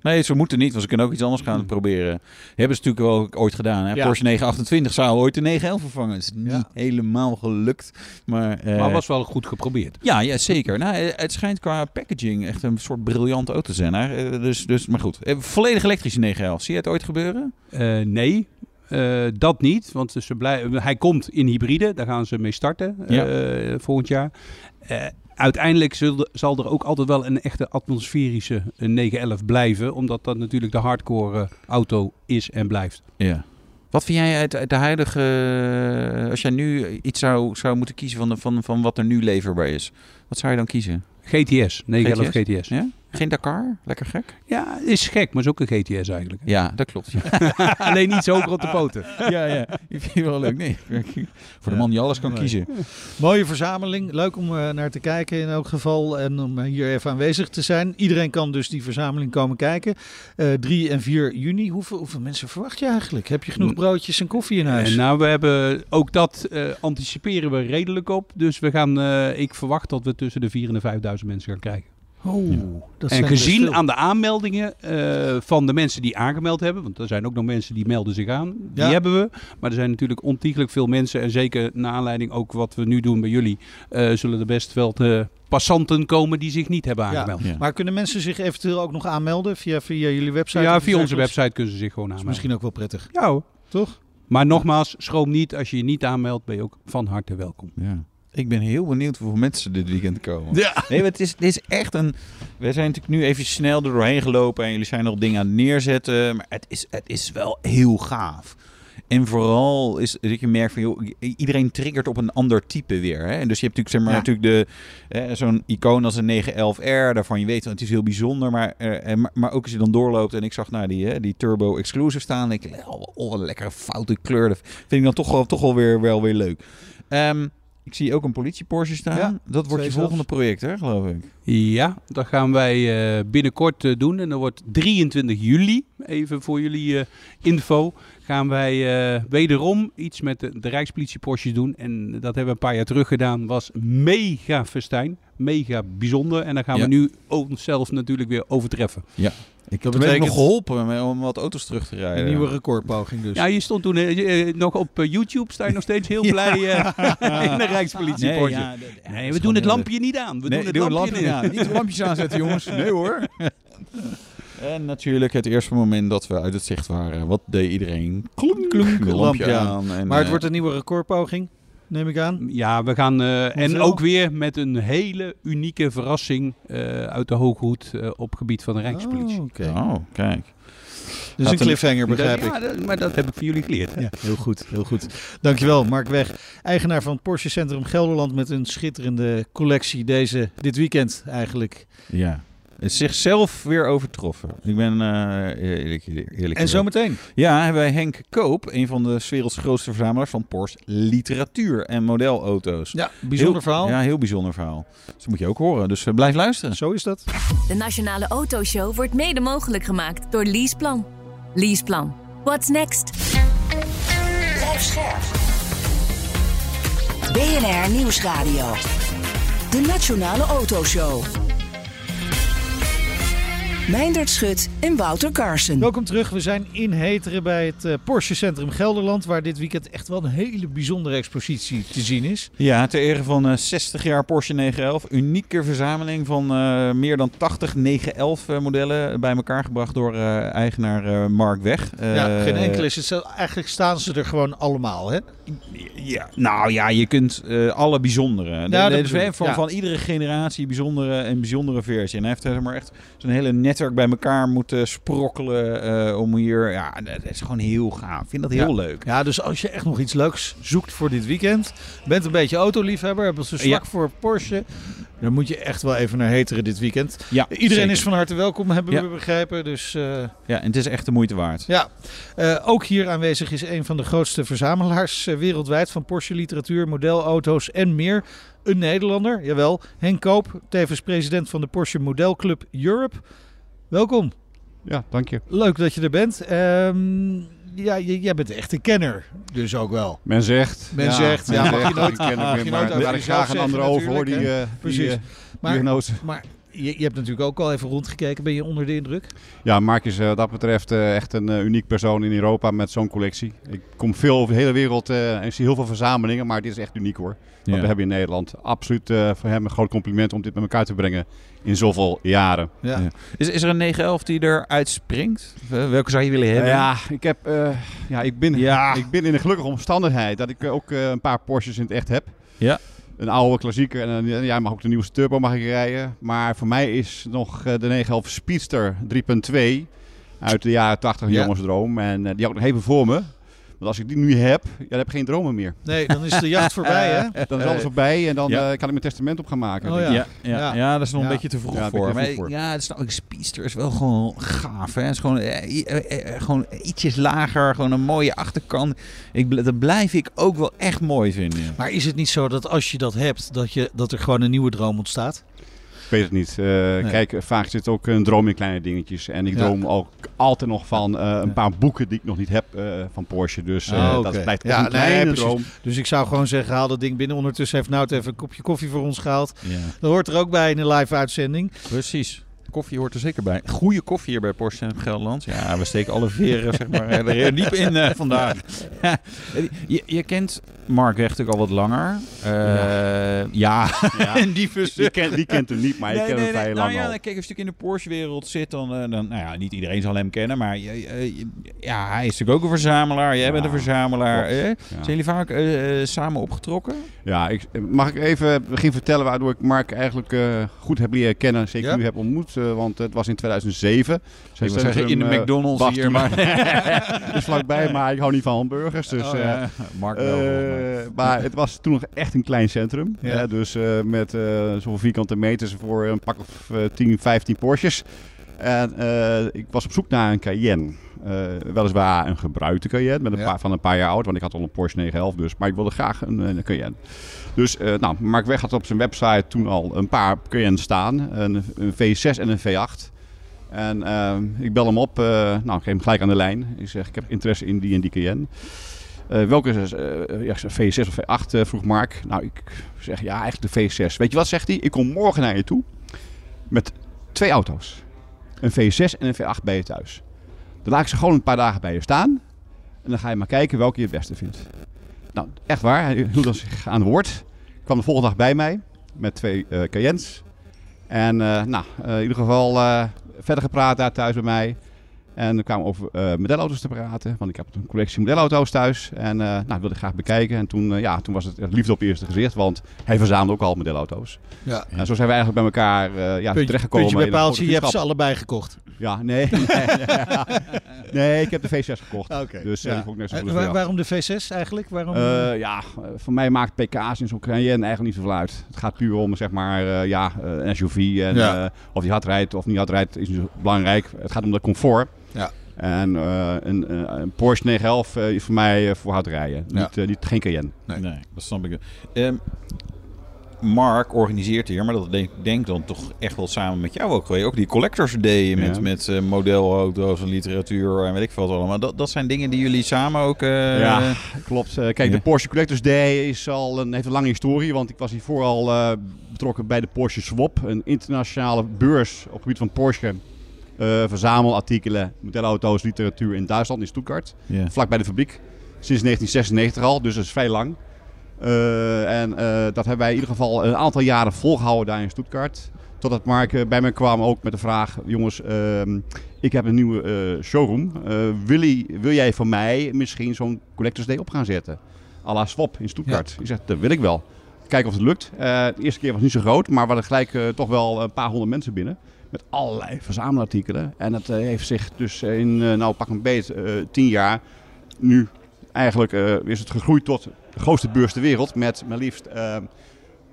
Nee, ze moeten niet, want ze kunnen ook iets anders gaan proberen. Hebben ze natuurlijk wel ooit gedaan. Hè? Ja. Porsche 928 zou ooit de 911 vervangen. Is niet Ja. helemaal gelukt. Maar, Maar was wel goed geprobeerd. ja, ja, zeker. Nou, het schijnt qua packaging echt een soort briljante auto te zijn. Hè? Dus, dus, maar goed, volledig elektrische 911. Zie je het ooit gebeuren? Nee, eh, dat niet. Want ze blij, hij komt in hybride. Daar gaan ze mee starten Ja. eh, volgend jaar. Eh, uiteindelijk zal, zal er ook altijd wel een echte atmosferische eh, 911 blijven. Omdat dat natuurlijk de hardcore auto is en blijft. Ja. Wat vind jij uit, uit de huidige... Als jij nu iets zou, zou moeten kiezen van, de, van, van wat er nu leverbaar is. Wat zou je dan kiezen? GTS, 911 GTS? GTS. Ja? Geen Dakar? Lekker gek? Ja, is gek, maar is ook een GTS eigenlijk. Ja, dat klopt. Ja, <laughs> Alleen niet zo op de poten. <laughs> ja. ja. Ik vind het wel leuk. Nee, <laughs> voor de man die alles kan Nee. kiezen. Mooie verzameling. Leuk om eh, naar te kijken in elk geval. En om eh, hier even aanwezig te zijn. Iedereen kan dus die verzameling komen kijken. Eh 3 en 4 juni. Hoeveel, hoeveel mensen verwacht je eigenlijk? Heb je genoeg broodjes en koffie in huis? Nou, we hebben ook dat anticiperen we redelijk op. Dus we gaan, ik verwacht dat we tussen de 4.000 en de 5.000 mensen gaan krijgen. Oh, dat en gezien veel. aan de aanmeldingen eh, van de mensen die aangemeld hebben, want er zijn ook nog mensen die melden zich aan, die Ja. hebben we. Maar er zijn natuurlijk ontiegelijk veel mensen en zeker naar aanleiding ook wat we nu doen bij jullie, eh, zullen er best wel de passanten komen die zich niet hebben Ja. aangemeld. Ja, Ja. Maar kunnen mensen zich eventueel ook nog aanmelden via, via jullie website? Of via onze website kunnen ze zich gewoon aanmelden. misschien ook wel prettig, Ja hoor. toch? Maar nogmaals, schroom niet. Als je je niet aanmeldt, ben je ook van harte welkom. Ja. Ik ben heel benieuwd hoeveel mensen dit weekend komen. Ja. Nee, het is, het is echt een... We zijn natuurlijk nu even snel er doorheen gelopen en jullie zijn nog dingen aan het neerzetten. Maar het is, het is wel heel gaaf. En vooral is dat je merkt van, joh, iedereen triggert op een ander type weer. Hè? En dus je hebt natuurlijk, zeg maar, Ja. natuurlijk de, eh, zo'n icoon als een 911R, daarvan je weet, want het is heel bijzonder. Maar, eh, maar, maar ook als je dan doorloopt en ik zag nou die, hè, die Turbo Exclusive staan, denk ik, oh, oh, lekkere foute kleur. Dat vind ik dan toch wel, toch wel weer, wel weer leuk. Ehm, ik zie ook een politie Porsche staan. Ja, dat wordt je volgende project, hè, geloof ik. Ja, dat gaan wij eh, binnenkort eh, doen. En dat wordt 23 juli, even voor jullie eh, info, gaan wij eh, wederom iets met de, de Rijkspolitie Porsche doen. En dat hebben we een paar jaar terug gedaan. Was mega festijn, mega bijzonder. En daar gaan Ja. we nu onszelf natuurlijk weer overtreffen. Ik Dat heb betekent- nog geholpen om wat auto's terug te rijden. Een nieuwe recordpoging dus. Ja, je stond toen eh, eh, nog op YouTube, sta je nog steeds heel <laughs> Ja. blij eh, <laughs> in de Rijkspolitie Nee, Porsche. ja, ja, Nee, we doen het lampje niet aan. We Nee, doen het lampje, lampje niet niet aan. Niet de lampjes aanzetten, jongens. Nee hoor. <laughs> En natuurlijk het eerste moment dat we uit het zicht waren. Wat deed iedereen? Klonk, klonk, Lampje lampje aan. aan. En, maar het eh, wordt een nieuwe recordpoging, neem ik aan. Ja, we gaan. eh, en ook weer met een hele unieke verrassing eh, uit de Hooghoed eh, op gebied van de Rijkspolitie. Oh, oké. Oh, kijk. Dus een cliffhanger, begrijp ik. Ja, maar dat heb ik van jullie geleerd. Ja, heel goed, heel goed. Dankjewel, Mark Weg, eigenaar van Porsche Centrum Gelderland met een schitterende collectie deze, dit weekend eigenlijk. Ja. Zichzelf weer overtroffen. Ik ben eh eerlijk, eerlijk En zometeen. Ja, hebben wij Henk Koop, een van de werelds grootste verzamelaars van Porsche literatuur en modelauto's. Ja, bijzonder Heel- verhaal. Ja, heel bijzonder verhaal. Dus dat moet je ook horen. Dus eh, blijf luisteren. Zo is dat. De Nationale Autoshow wordt mede mogelijk gemaakt door Leaseplan. Leaseplan. What's next? Blijf scherp. BNR Nieuwsradio. De Nationale Autoshow. Meindert Schut en Wouter Carson. Welkom terug. We zijn in Heteren bij het eh, Porsche Centrum Gelderland, waar dit weekend echt wel een hele bijzondere expositie te zien is. Ja, ter ere van eh, 60 jaar Porsche 911. Unieke verzameling van eh, meer dan 80 911 eh, modellen bij elkaar gebracht door eh, eigenaar eh, Mark Weg. ja, Eh, geen enkele is het. zo- Eigenlijk staan ze er gewoon allemaal, hè? Ja, nou ja, je kunt eh, alle bijzondere. dus bedoel ik, van, ja. van iedere generatie bijzondere en bijzondere versie. En hij heeft zeg maar echt zo'n hele net netwerk bij elkaar moeten sprokkelen eh, om hier... Ja, dat is gewoon heel gaaf. Ik vind dat heel Ja. leuk. Ja, dus als je echt nog iets leuks zoekt voor dit weekend, bent een beetje autoliefhebber, hebt een zwak Ja. voor Porsche, dan moet je echt wel even naar Heteren dit weekend. Ja, Iedereen zeker. is van harte welkom, hebben Ja. we begrepen. Dus eh, Ja, en het is echt de moeite waard. ja, Eh, ook hier aanwezig is een van de grootste verzamelaars wereldwijd van Porsche literatuur, modelauto's en meer. Een Nederlander, jawel, Henk Koop, tevens president van de Porsche Modelclub Europe. Welkom, Ja, dank je. leuk dat je er bent. Ehm, ja, jij bent echt een kenner, dus ook wel. Men zegt. Men zegt, ja, mag je nooit- ik ken weer, je maar over daar ik graag een ander over hoor, die, natuurlijk, eh, die Precies. eh, Maar, diagnose. maar je, je hebt natuurlijk ook al even rondgekeken. Ben je onder de indruk? Ja, Mark is eh, wat dat betreft eh, echt een eh, uniek persoon in Europa met zo'n collectie. Ik kom veel over de hele wereld eh, en zie heel veel verzamelingen, maar dit is echt uniek hoor. Wat Ja. we hebben in Nederland. Absoluut eh, voor hem een groot compliment om dit met elkaar te brengen in zoveel jaren. Ja. Ja. Is, is er een 911 die eruit springt? Eh, Welke zou je willen hebben? Ja, ik, heb, eh, ja, ik, ben, Ja. ik ben in een gelukkige omstandigheid dat ik ook eh, een paar Porsches in het echt heb. Ja. Een oude klassieker en een, ja, mag ook de nieuwste turbo mag ik rijden. Maar voor mij is nog eh, de 911 Speedster 3.2 uit de jaren 80 een Ja. jongensdroom. En eh, die had ik nog even voor me. Want als ik die nu heb, ja, dan heb ik geen dromen meer. Nee, dan is de jacht <laughs> voorbij, hè? Dan is alles voorbij en dan Ja. eh, kan ik mijn testament op gaan maken. Oh, Ja, ja, Ja. ja. dat is nog Ja. een beetje te vroeg voor. Maar voor. ja, het is nou, Speedster is wel gewoon gaaf. Hè? Het is gewoon, eh, eh, eh, gewoon ietsjes lager, gewoon een mooie achterkant. Ik, dat blijf ik ook wel echt mooi vinden. Maar is het niet zo dat als je dat hebt, dat, je, dat er gewoon een nieuwe droom ontstaat? Ik weet het niet. Eh, Kijk, vaak zit ook een droom in kleine dingetjes. En ik Ja. droom ook altijd nog van eh, een paar boeken die ik nog niet heb eh, van Porsche. Dus eh, Ah, dat blijft Ja, een kleine droom. Dus ik zou gewoon zeggen, haal dat ding binnen. Ondertussen heeft Nout even een kopje koffie voor ons gehaald. Ja. Dat hoort er ook bij in een live uitzending. Precies. Koffie hoort er zeker bij. Goede koffie hier bij Porsche in Gelderland. Ja, we steken alle veren zeg maar, <laughs> er diep in eh, vandaag. <laughs> je, je kent Mark Weg natuurlijk al wat langer. Eh, ja. en <laughs> die Die, ken, die kent hem niet, maar ik ken hem vrij nou lang ja, al. dan kijk, als je in de Porsche-wereld zit, dan, eh, dan... Nou ja, niet iedereen zal hem kennen, maar ja, hij is natuurlijk ook een verzamelaar. Jij Ja, bent een verzamelaar. Zijn jullie vaak eh, samen opgetrokken? Ja, ik, mag ik even begin vertellen waardoor ik Mark eigenlijk goed heb leren kennen. Zeker nu heb ontmoet, want het was in 2007. Ik zeggen, in de McDonald's hier, maar... is <laughs> vlakbij, maar ik hou niet van hamburgers. Dus, Oh, ja. Mark wel, maar het was toen nog echt een klein centrum. Ja. Dus eh, met eh, zoveel vierkante meters voor een pak of eh, 10, 15 Porsches. En eh, ik was op zoek naar een Cayenne. Eh, weliswaar een gebruikte Cayenne met een Ja. paar, van een paar jaar oud. Want ik had al een Porsche 911 dus. Maar ik wilde graag een, een Cayenne. Dus eh, nou, Mark Weg had op zijn website toen al een paar Cayenne staan. Een, een V6 en een V8. En eh, ik bel hem op. eh, nou, ik geef hem gelijk aan de lijn. Ik zeg, ik heb interesse in die en die Cayenne. Eh, welke eh, ja, V6 of V8 eh, vroeg Mark. Nou, ik zeg ja, eigenlijk de V6. Weet je wat, zegt hij? Ik kom morgen naar je toe met twee auto's. Een V6 en een V8 bij je thuis. Dan laat ik ze gewoon een paar dagen bij je staan. En dan ga je maar kijken welke je het beste vindt. Nou, echt waar. Hij hield zich aan het woord. Kwam de volgende dag bij mij met twee Cayennes. En nou, in ieder geval verder gepraat daar thuis bij mij. En we kwamen over eh modelauto's te praten. Want ik heb een collectie modelauto's thuis. En eh nou, wilde ik graag bekijken. En toen, eh, ja, toen was het liefde op het eerste gezicht. Want hij verzamelde ook al modelauto's. Ja. En zo zijn we eigenlijk bij elkaar eh ja, Puntje, terechtgekomen. puntje bij paaltje, je hebt ze allebei gekocht. Ja, nee. <laughs> Nee, <laughs> nee, ik heb de V6 gekocht. Oké. Dus Ja. ik net zo goed waar- waarom de V6 eigenlijk? Waarom? ja, voor mij maakt pk's in zo'n Cayenne eigenlijk niet zoveel uit. Het gaat puur om zeg maar, ja, een SUV. En, Ja. of die hard rijdt of niet hard rijdt is niet zo belangrijk. Het gaat om de comfort. Ja. En eh, een, eh, een Porsche 911 eh, is voor mij voor hard rijden. Ja. Niet, niet, geen Cayenne. Nee. Nee, dat snap ik. Ehm, Mark organiseert hier, maar dat denk ik denk dan toch echt wel samen met jou ook. Ook die collectors day met, Ja. met eh, modelauto's en literatuur en weet ik veel wat allemaal. Dat, dat zijn dingen die jullie samen ook... eh, Ja, klopt. Kijk, ja. de Porsche Collectors Day is al een, heeft een lange historie. Want ik was hiervoor al eh, betrokken bij de Porsche Swap. Een internationale beurs op het gebied van Porsche. Eh, verzamelartikelen, modelauto's, literatuur in Duitsland, in Stuttgart. Vlak bij de fabriek. Sinds 1996 al, dus dat is vrij lang. Eh, en eh, dat hebben wij in ieder geval een aantal jaren volgehouden daar in Stuttgart. Totdat Mark bij mij kwam ook met de vraag: jongens, ehm, ik heb een nieuwe showroom. Wil, je- wil jij voor mij misschien zo'n Collectors Day op gaan zetten? à la Swap in Stuttgart. Ik zeg, dat wil ik wel. Kijken of het lukt. De eerste keer was niet zo groot, maar we hadden gelijk toch wel een paar honderd mensen binnen. Met allerlei verzamelartikelen. En het eh, heeft zich dus in, eh, nou pak een beet, eh, tien jaar, nu eigenlijk eh, is het gegroeid tot de grootste beurs ter wereld. Met maar liefst,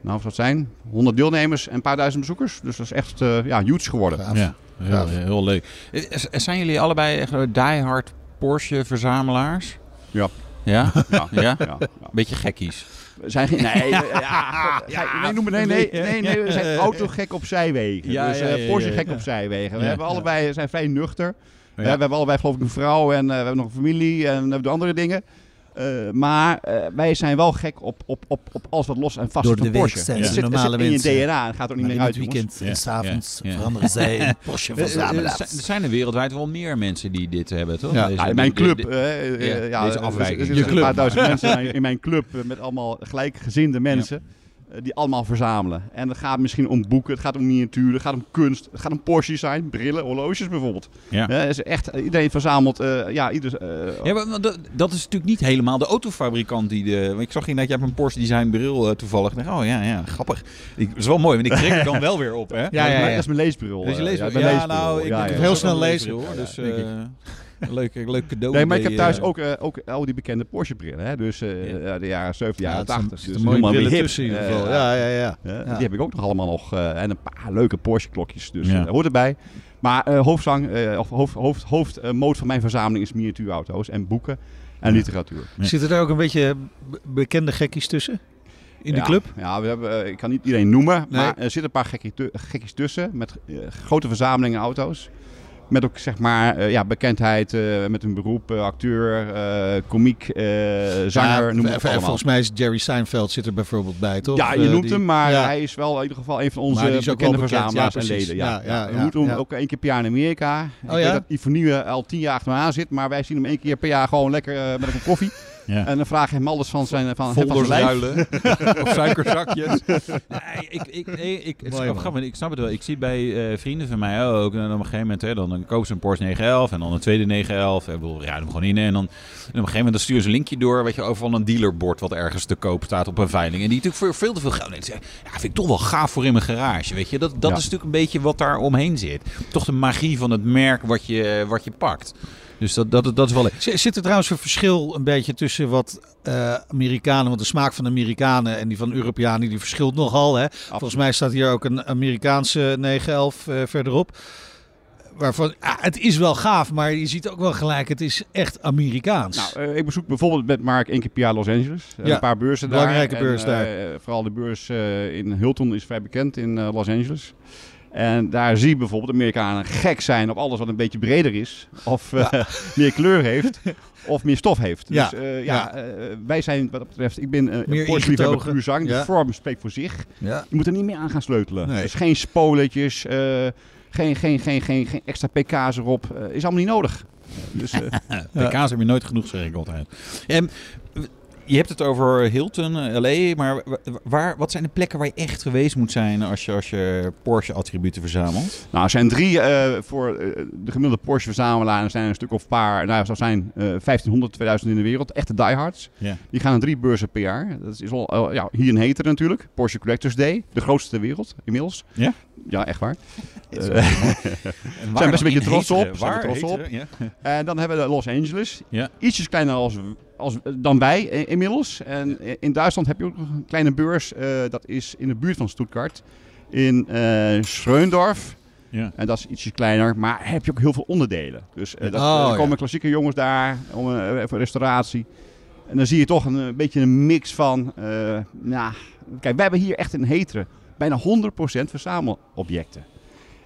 nou wat zijn, 100 deelnemers en een paar duizend bezoekers. Dus dat is echt eh, ja, huge geworden. Ja, heel, heel leuk. Zijn jullie allebei echt diehard Porsche-verzamelaars? Ja. Ja? Ja, Ja? ja, ja. Beetje gekkies. We zijn geen. Nee, ja, ja, ja, nee, noem nee, nee, nee, nee, we zijn autogek op zijwegen. Ja, dus eh, Porsche gek op zijwegen. We hebben allebei zijn vrij nuchter. Eh, we hebben allebei geloof ik een vrouw en eh, we hebben nog een familie en we hebben de andere dingen. Eh, maar eh, wij zijn wel gek op, op, op, op alles wat los en vast Door de week Porsche. zijn Het ze zit, het normale zit in je mensen. DNA en gaat er niet Maar meer in uit, het jongens. weekend Ja, en s'avonds ja, ja. veranderen zij <laughs> in Eh, Porsche-verzamelaars. Er zijn- er zijn er wereldwijd wel meer mensen die dit hebben, toch? Ja. Deze- Ja, in mijn club, eh, eh, ja, deze er- afwijking. Er Je zitten een club. paar duizend <laughs> mensen in mijn, in club eh, met allemaal gelijkgezinde mensen. Eh, Die allemaal verzamelen. En het gaat misschien om boeken, het gaat om miniaturen, het gaat om kunst, het gaat om Porsche design, brillen, horloges bijvoorbeeld. Ja. Is echt, iedereen verzamelt, eh, ja, ieder, eh, Ja, maar dat, dat is natuurlijk niet helemaal de autofabrikant die de... want Ik zag inderdaad, je hebt een Porsche Design bril eh, toevallig. Ik dacht, oh ja, ja, grappig. Ik, dat is wel mooi, want ik trek er dan <laughs> wel weer op, hè? Ja, dat, ja, ja. dat is mijn leesbril. Dus je eh, leest ja, leesbril. nou, ik ja, ook heel snel een lezen. leesbril, hoor. Ja, Dus <laughs> leuk, leuk cadeau. Nee, maar ik heb thuis eh. ook, eh, ook al die bekende Porsche brillen. Hè? Dus eh, ja, de jaren 70, Ja, jaren het zijn- 80. er Dus zitten mooie helemaal brillen weer hip. tussen in ieder Eh, geval. Ja, ja, ja. Die heb ik ook nog allemaal nog. eh, en een paar leuke Porsche klokjes. Dus Ja. dat hoort erbij. Maar eh hoofdzang, eh, of hoofd, hoofd, hoofdmoot van mijn verzameling is miniatuurauto's en boeken en literatuur. Ja. Zitten daar ook een beetje be- bekende gekkies tussen? In de Ja, club? Ja, we hebben, ik kan niet iedereen noemen, Nee. maar er zitten een paar gekkies tussen met grote verzamelingen auto's. Met ook zeg maar eh, ja, bekendheid eh, met een beroep, eh, acteur, komiek, zanger, Ja, noem het allemaal. Volgens mij is Jerry Seinfeld zit er bijvoorbeeld bij, toch? Ja, je noemt die- hem, maar ja. hij is wel in ieder geval een van onze bekende bekend, verzamelaars ja, en leden. Ja, Ja, We moeten hem ook één keer per jaar in Amerika. Ik Oh, weet ja? dat Ivonie al tien jaar achter me aan zit, maar wij zien hem één keer per jaar gewoon lekker met een koffie. Ja. En dan vragen we hem alles van zijn, van, Vol van door zuilen. <laughs> of suikerzakjes. Nee, ik, ik, nee, ik, het is Mooi, grappig, grappig, ik snap het wel. Ik zie bij eh, vrienden van mij ook. En op een gegeven moment, hè, dan, dan kopen ze een Porsche 911 en dan een tweede 911. Ik bedoel, ja, hem gewoon in. En dan en op een gegeven moment dan sturen ze een linkje door, weet je, overal een dealerbord wat ergens te koop staat op een veiling. En die natuurlijk voor veel te veel geld. En ja, vind ik toch wel gaaf voor in mijn garage, weet je. Dat, dat Ja. is natuurlijk een beetje wat daar omheen zit. Toch de magie van het merk wat je, wat je pakt. Dus dat, dat, dat is wel... Zit er trouwens een verschil een beetje tussen wat eh, Amerikanen, want de smaak van de Amerikanen en die van Europeanen, die verschilt nogal. Hè? Volgens mij staat hier ook een Amerikaanse 911 eh, verderop. Waarvan, ah, het is wel gaaf, maar je ziet ook wel gelijk, het is echt Amerikaans. Nou, eh, ik bezoek bijvoorbeeld met Mark één keer per jaar Los Angeles. Ja, Een paar beurzen daar. belangrijke beurs daar. vooral de beurs in Hilton is vrij bekend in Los Angeles. En daar zie je bijvoorbeeld Amerikanen gek zijn op alles wat een beetje breder is. Of eh, <laughs> meer kleur heeft. Of meer stof heeft. Ja, Dus eh, ja. ja, eh, wij zijn wat dat betreft... Ik ben eh Meer Porsche liefhebber ingetogen. puur zang. Ja. De vorm spreekt voor zich. ja. Je moet er niet meer aan gaan sleutelen. Nee. Dus geen spoletjes, eh, geen, geen, geen, geen, geen extra pk's erop. Eh, is allemaal niet nodig. Dus, eh, <laughs> PK's heb je nooit genoeg, zeg ik altijd. En, je hebt het over Hilton, eh, LA, maar wa- waar, wat zijn de plekken waar je echt geweest moet zijn als je, als je Porsche-attributen verzamelt? Nou, er zijn drie eh, voor eh, de gemiddelde Porsche-verzamelaar. Er zijn een stuk of paar, nou, er zijn eh 1500, 2000 in de wereld. Echte diehards. Ja. Die gaan naar drie beurzen per jaar. Dat is eh, ja, hier in Heter natuurlijk. Porsche Collectors Day. De grootste ter wereld inmiddels. Ja? Ja, echt waar. Eh, <laughs> waar zijn best een beetje trots op, we Waar? trots op. Ja. <laughs> En dan hebben we Los Angeles. Ja. Ietsjes kleiner als, als, dan wij eh, inmiddels. En in Duitsland heb je ook nog een kleine beurs. eh, dat is in de buurt van Stuttgart. In eh Schreundorf. Ja. En dat is ietsje kleiner, maar heb je ook heel veel onderdelen. Dus dat, Oh, eh, er ja. komen klassieke jongens daar om, voor restauratie. En dan zie je toch een, beetje een mix van... nou, kijk, wij hebben hier echt in Heteren bijna 100% verzamelobjecten.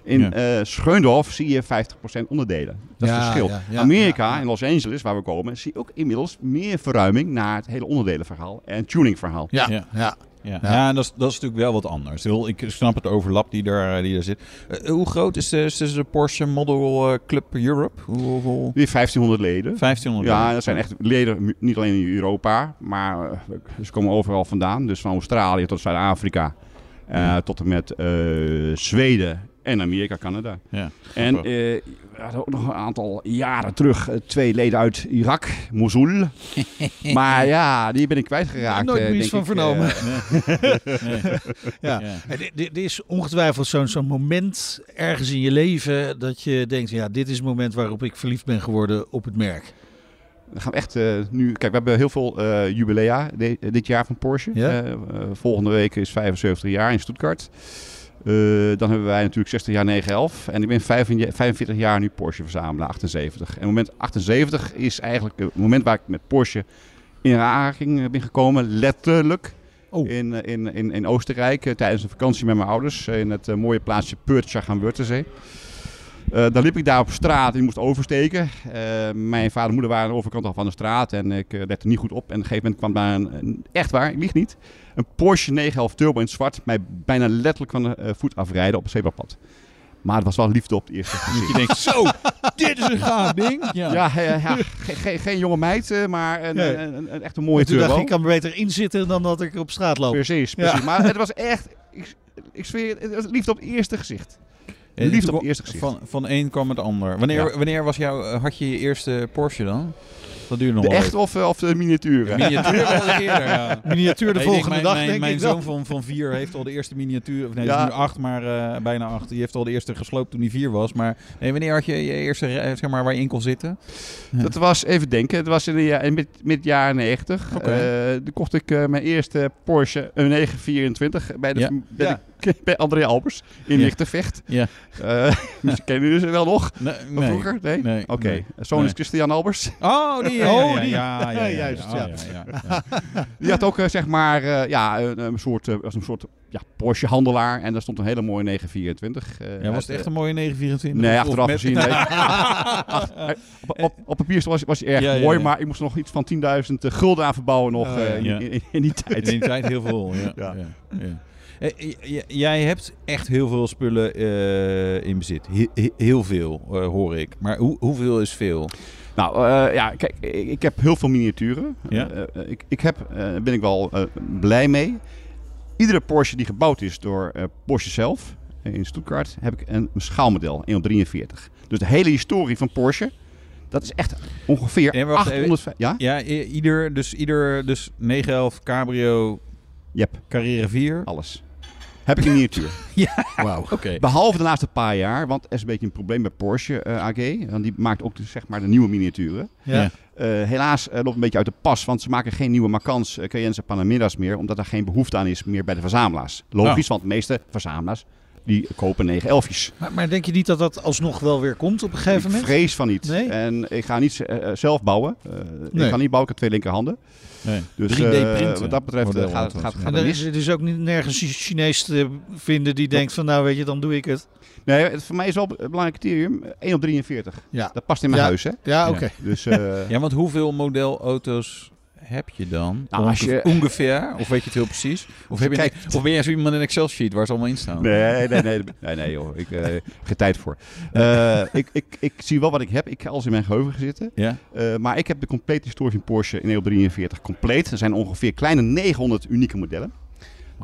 In Ja. eh zie je 50% onderdelen. Dat is het verschil. ja, ja, Amerika, ja, ja. in Los Angeles, waar we komen, zie je ook inmiddels meer verruiming naar het hele onderdelenverhaal en tuningverhaal. Ja, Ja. ja. Ja, Ja. ja. dat, is, dat is natuurlijk wel wat anders. Ik snap het overlap die daar, die daar zit. Eh, hoe groot is de, is de Porsche Model eh, Club Europe? Hoe, hoeveel? Weer 1500 leden. 1500. Ja, dat zijn echt leden, niet alleen in Europa, maar eh, ze komen overal vandaan. Dus van Australië tot Zuid-Afrika, eh, tot en met eh, Zweden En Amerika, Canada. Ja. En eh, we hadden ook nog een aantal jaren terug twee leden uit Irak, Mosul. <laughs> maar ja, die ben ik kwijtgeraakt. Nooit meer iets van ik, vernomen. <laughs> Ja. Ja. Dit is ongetwijfeld zo'n zo'n moment ergens in je leven dat je denkt, ja, dit is het moment waarop ik verliefd ben geworden op het merk. Dan gaan we echt eh, nu. Kijk, we hebben heel veel eh, jubilea de- dit jaar van Porsche. Ja. Eh, volgende week is 75 jaar in Stuttgart. Dan hebben wij natuurlijk 60 jaar 911. En ik ben 45 45 jaar nu Porsche verzamelaar, 78. En moment 78 is eigenlijk het moment waar ik met Porsche in aanraking ben gekomen, letterlijk. Oh. In, in, in, in Oostenrijk tijdens een vakantie met mijn ouders in het mooie plaatsje Purtschach aan Wörthersee. Eh, dan liep ik daar op straat en ik moest oversteken. Eh, mijn vader en moeder waren aan de overkant al van de straat en ik eh, lette niet goed op. En op een gegeven moment kwam daar een, een- echt waar, ik lieg niet, een Porsche 911 Turbo in het zwart mij bijna letterlijk van de eh, voet afrijden op het zebrapad. Maar het was wel liefde op het eerste gezicht. Je denkt, zo, dit is een gaaf ding. Ja. Ja, ja, ja, ge- ge- geen jonge meid, eh, maar een, Nee. een, een, een echt een mooie Toen dacht turbo. ik, ik kan er beter in zitten dan dat ik op straat loop. Precies, Ja. precies. Maar <laughs> het was echt, ik, ik zweer, het was liefde op het eerste gezicht. En Liefde op eerste gezicht. Van, van één kwam het ander. Wanneer, Ja. wanneer was jouw, eh, had je je eerste Porsche dan? Dat duurde nog De echt of, eh, of de miniatuur? Miniatuur eens eerder, ja. <laughs> Miniatuur de Nee, ik denk volgende dag, mijn, denk mijn ik zoon van, van vier heeft al de eerste miniatuur. Of nee, Ja. is nu acht, maar eh, bijna acht. Die heeft al de eerste gesloopt toen hij vier was. Maar nee, wanneer had je je eerste, zeg maar, waar je in kon zitten? Dat was, even denken, het was in de in mid, mid jaren 90. Oké. Eh, toen kocht ik eh, mijn eerste Porsche een 924 bij, de, Ja. bij, de- bij André Albers in Ja. Lichtenvecht. Ja. Eh, misschien <laughs> <laughs> kennen jullie ze wel nog? Nee, vroeger? Nee? Nee, Oké. nee. Zoon is Christian Albers. Oh, die. <laughs> Ja, Oh, die. Ja, Juist. Die had ook eh, zeg maar eh, ja, een, een soort, eh, was een soort ja, Porsche-handelaar. En daar stond een hele mooie 924. eh, Ja, was het echt eh, een mooie 924? Nee, achteraf met- gezien. Nee. Ach, eh, op, op, op papier was, was hij erg Ja, mooi, ja. maar ik moest nog iets van 10.000 gulden aan verbouwen nog Oh, eh, in, in die tijd. In die tijd heel veel, ja. Eh, jij hebt echt heel veel spullen eh, in bezit. He- he- heel veel, eh, hoor ik. Maar hoe, hoeveel is veel? Nou, ja, kijk, ik, ik heb heel veel miniaturen. Ja. Ik, ik heb, eh, ben ik wel blij mee. Iedere Porsche die gebouwd is door Porsche zelf, in Stuttgart, heb ik een, schaalmodel, 143. Dus de hele historie van Porsche, dat is echt ongeveer En wacht even. 800... Ja? Ja, ieder, dus ieder, dus 911 Cabrio Yep, Carrera 4. alles. Heb ik in miniatuur. <laughs> Wauw. Oké. Behalve de laatste paar jaar, want er is een beetje een probleem bij Porsche eh, AG. Want die maakt ook de, zeg maar de nieuwe miniaturen. Ja. Ja. Eh, helaas eh, loopt een beetje uit de pas, want ze maken geen nieuwe Macans, uh, Cayennes en Panameras meer, omdat er geen behoefte aan is meer bij de verzamelaars. Logisch, want de meeste verzamelaars die kopen 911's. Maar, maar denk je niet dat dat alsnog wel weer komt op een gegeven Ik moment? vrees van niet. Nee? En ik ga niet eh, eh, zelf bouwen. Eh, Nee. Ik ga niet bouwen, ik heb twee linkerhanden. Nee. Dus 3D printen. wat dat betreft gaat, gaat, gaat er mis. is, er is ook niet nergens een Chinees te vinden die denkt van nou weet je, dan doe ik het. Nee, het- voor mij is wel een belangrijk criterium. eh, 1 op 43. Ja, Dat past in mijn Ja. huis, hè? ja oké. Dus eh, <laughs> Ja, want hoeveel modelauto's heb je dan? Nou, als je- Ongeveer? Of weet je het heel precies? Of, heb je Kijk. of ben jij zo iemand in een Excel-sheet waar ze allemaal in staan? Nee, nee, nee, nee, nee joh. Ik eh, geen tijd voor. Eh, ik, ik, ik zie wel wat ik heb. Ik ga alles in mijn geheugen zitten. Ja? Eh, maar ik heb de complete historie van Porsche in 43 compleet. Er zijn ongeveer kleine 900 unieke modellen.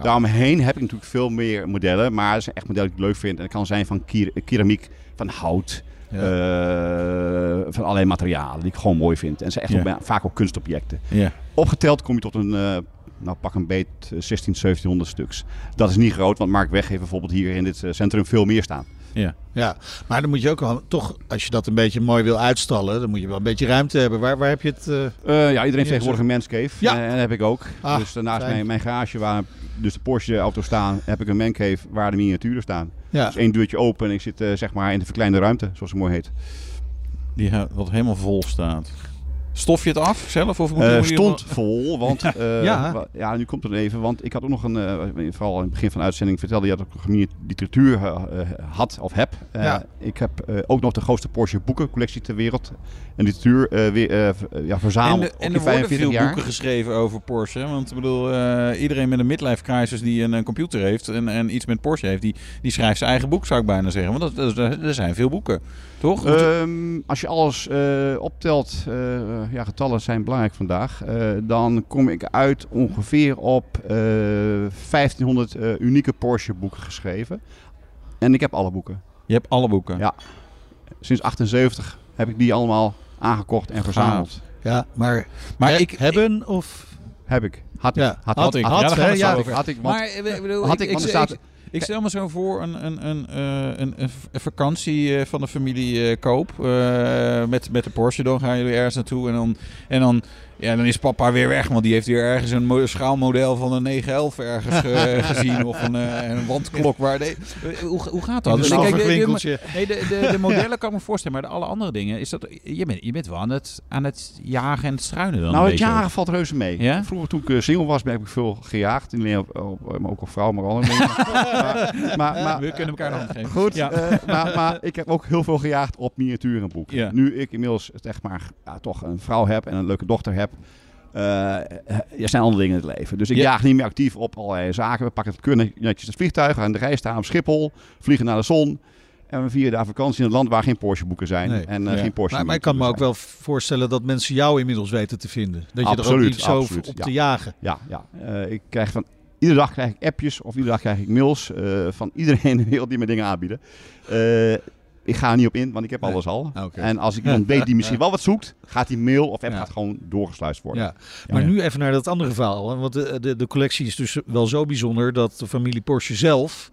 Daaromheen heb ik natuurlijk veel meer modellen. Maar er zijn echt modellen die ik leuk vind. En het kan zijn van keramiek, van hout, Ja. eh, van allerlei materialen die ik gewoon mooi vind. En ze echt Ja. ook, bij- vaak ook kunstobjecten. Ja. Opgeteld kom je tot een, eh, nou pak een beet, eh, 16, 1700 stuks. Dat is niet groot, want Mark Weg heeft bijvoorbeeld hier in dit eh, centrum veel meer staan. Ja. Ja, maar dan moet je ook wel, toch, als je dat een beetje mooi wil uitstallen, dan moet je wel een beetje ruimte hebben. Waar, waar heb je het? eh, Eh, ja, iedereen heeft tegenwoordig een mancave. Ja. Eh, en dat heb ik ook. Ah, dus daarnaast mijn, mijn garage waar dus de Porsche auto's staan, heb ik een mancave waar de miniaturen staan. ja. Dus één deurtje open en ik zit eh, zeg maar in de verkleinde ruimte, zoals het mooi heet. Die wat helemaal vol staat. Stof je het af zelf? Of moet Eh, je- je stond vol, want <laughs> eh, Ja. nu komt het even, want ik had ook nog een, eh, vooral in het begin van de uitzending vertelde je dat ik nog een literatuur eh, eh, had of heb. Eh, Ja. Ik heb eh, ook nog de grootste Porsche boekencollectie ter wereld. En literatuur eh, weer, eh, eh, ja, En, verzameld de- ook en er worden 45 veel jaar. boeken geschreven over Porsche. Want ik bedoel, eh, iedereen met een midlife crisis die een, eh, computer heeft en, en iets met Porsche heeft, die, die schrijft zijn eigen boek, zou ik bijna zeggen. Want dat, dat- er zijn veel boeken, toch? Ehm, als je alles eh, optelt, eh, ja, getallen zijn belangrijk vandaag, eh, dan kom ik uit ongeveer op eh 1500 eh, unieke Porsche boeken geschreven. En ik heb alle boeken. Je hebt alle boeken. Ja. Sinds 78 heb ik die allemaal aangekocht en verzameld. Ja, maar, Maar he- ik- hebben of... Heb ik. Had ik. Ja, had, had ik. Ja, Had, over. had ik. Want, Maar eh, ik bedoel, Had ik, ik- ik, er ik, staat- ik stel me zo voor een, een, een, eh, een, een, vakantie eh, van de familie eh, Koop. met, met de Porsche. Dan gaan jullie ergens naartoe. En dan, en dan, ja, dan is papa weer weg. Want die heeft weer ergens een mo- schaalmodel van een 911 ergens ge- <laughs> gezien. Of een, eh, een wandklok. Waar de, hoe, hoe gaat dat? een Kijk, de-. Nee, de, de, de modellen kan ik me voorstellen, maar de alle andere dingen is dat je bent, je bent wel aan het, aan het jagen en het struinen dan. nou, het jagen valt reuze mee. Ja? Vroeger toen ik eh, single was, heb ik veel gejaagd. Niet alleen op, op, maar ook op vrouwen, maar andere dingen. <laughs> maar, maar, We kunnen elkaar de hand geven. Goed, Ja. eh, maar, maar ik heb ook heel veel gejaagd op miniaturenboeken. Ja. Nu ik inmiddels zeg maar, ja, toch een vrouw heb en een leuke dochter heb, eh, er zijn andere dingen in het leven. Dus ik Ja. jaag niet meer actief op allerlei zaken. We pakken het kunnen netjes het vliegtuig, aan de reis staan op Schiphol, vliegen naar de zon. En we vieren daar vakantie in een land waar geen Porsche boeken zijn. Nee. En eh, Ja. geen Porsche Maar, maar ik kan me ook wel voorstellen dat mensen jou inmiddels weten te vinden. Dat je er ook Absoluut, niet zo absoluut, op ja. te jagen. Ja, ja. Eh, ik krijg van iedere dag krijg ik appjes of iedere dag krijg ik mails eh, van iedereen in de wereld die me dingen aanbieden. Ik ga er niet op in, want ik heb Nee. alles al. Oké. En als ik iemand weet die misschien <laughs> wel wat zoekt, gaat die mail of app gaat gewoon doorgesluist worden. Ja. Maar nu even naar dat andere verhaal. Want de, de, de collectie is dus wel zo bijzonder dat de familie Porsche zelf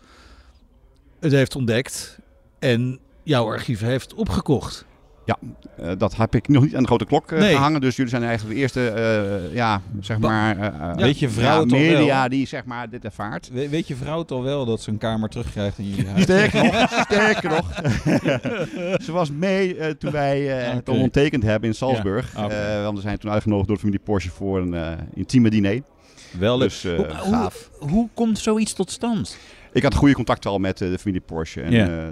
het heeft ontdekt en jouw archief heeft opgekocht. Eh, dat heb ik nog niet aan de grote klok eh, Nee. gehangen. Dus jullie zijn eigenlijk de eerste, eh, ja, zeg maar, Weet je vrouw ja, media wel? die zeg maar dit ervaart. We- weet je vrouw al wel dat ze een kamer terugkrijgt in jullie huis? Sterker <laughs> nog, sterker nog. <laughs> Ze was mee eh, toen wij eh, het Oké. ondertekend hebben in Salzburg. Ja. Eh, want we zijn toen uitgenodigd door de familie Porsche voor een eh, intieme diner. Wel. Dus eh, hoe, hoe, gaaf. hoe komt zoiets tot stand? Ik had goede contacten al met eh, de familie Porsche. En, eh,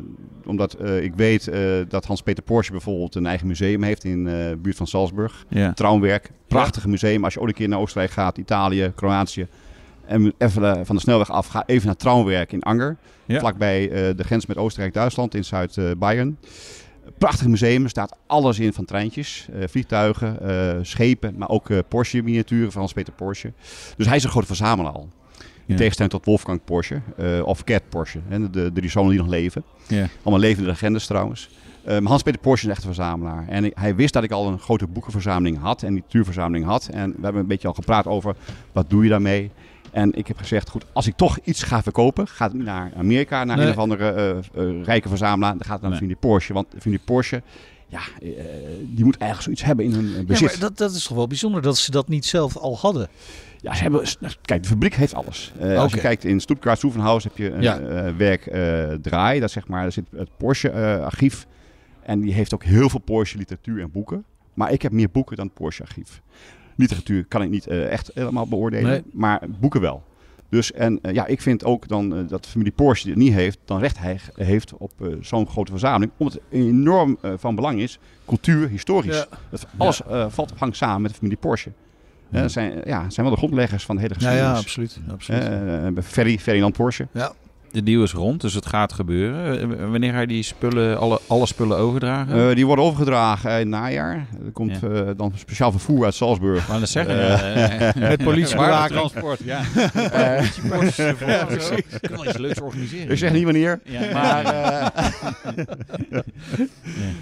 omdat eh, ik weet dat Hans-Peter Porsche bijvoorbeeld een eigen museum heeft in de buurt van Salzburg. Ja. Traumwerk, prachtig museum. Als je ooit een keer naar Oostenrijk gaat, Italië, Kroatië. En even van de snelweg af, ga even naar Traumwerk in Anger. Ja. Vlakbij de grens met Oostenrijk-Duitsland in Zuid-Bayern. Prachtig museum, er staat alles in van treintjes, vliegtuigen, schepen, maar ook Porsche-miniaturen van Hans-Peter Porsche. Dus hij is een grote verzamelaar al. In tegenstelling tot Wolfgang Porsche, eh, of Gert Porsche, hè, de, de drie zonen die nog leven. Ja. Allemaal levende legendes trouwens. Eh, maar Hans-Peter Porsche is echt een verzamelaar. En ik- hij wist dat ik al een grote boekenverzameling had en literatuurverzameling had. En we hebben een beetje al gepraat over wat doe je daarmee. En ik heb gezegd, goed, als ik toch iets ga verkopen, gaat het naar Amerika, naar Nee. een of andere eh, eh, rijke verzamelaar. Dan gaat het naar de Nee. familie Porsche. Want de familie Porsche, ja, die moet eigenlijk zoiets hebben in hun eh, Ja, bezit. maar dat, dat is toch wel bijzonder dat ze dat niet zelf al hadden. Ja, ze hebben, kijk, de fabriek heeft alles. Eh, Als je kijkt in Stuttgart, Soevenhaus, heb je een Ja. eh, werk eh, draai. Dat zeg maar, daar zit het Porsche-archief. en die heeft ook heel veel Porsche-literatuur en boeken. Maar ik heb meer boeken dan het Porsche-archief. Literatuur kan ik niet echt helemaal beoordelen, Nee. maar boeken wel. Dus en ja, ik vind ook dan dat de familie Porsche die het niet heeft, dan recht hij heeft op zo'n grote verzameling. Omdat het enorm van belang is, cultuur, historisch. Ja. Dat alles eh, valt hangt samen met de familie Porsche. Eh, dat zijn, ja, zijn wel de grondleggers van de hele Ja, geschiedenis. ja, absoluut. absoluut. Eh, Ferry, Ferdinand Porsche. De deal is rond, dus het gaat gebeuren. Eh, Wanneer ga je die spullen, alle, alle spullen overdragen? Eh, die worden overgedragen in het najaar. Er komt Ja. eh, dan speciaal vervoer uit Salzburg. Maar dat zeggen, Eh, ja, met politiebewaking. transport, ja. <laughs> <laughs> Eh, ja, precies. Kunnen we iets leuks organiseren. ik zeg niet wanneer. Ja, <laughs> Maar, ja.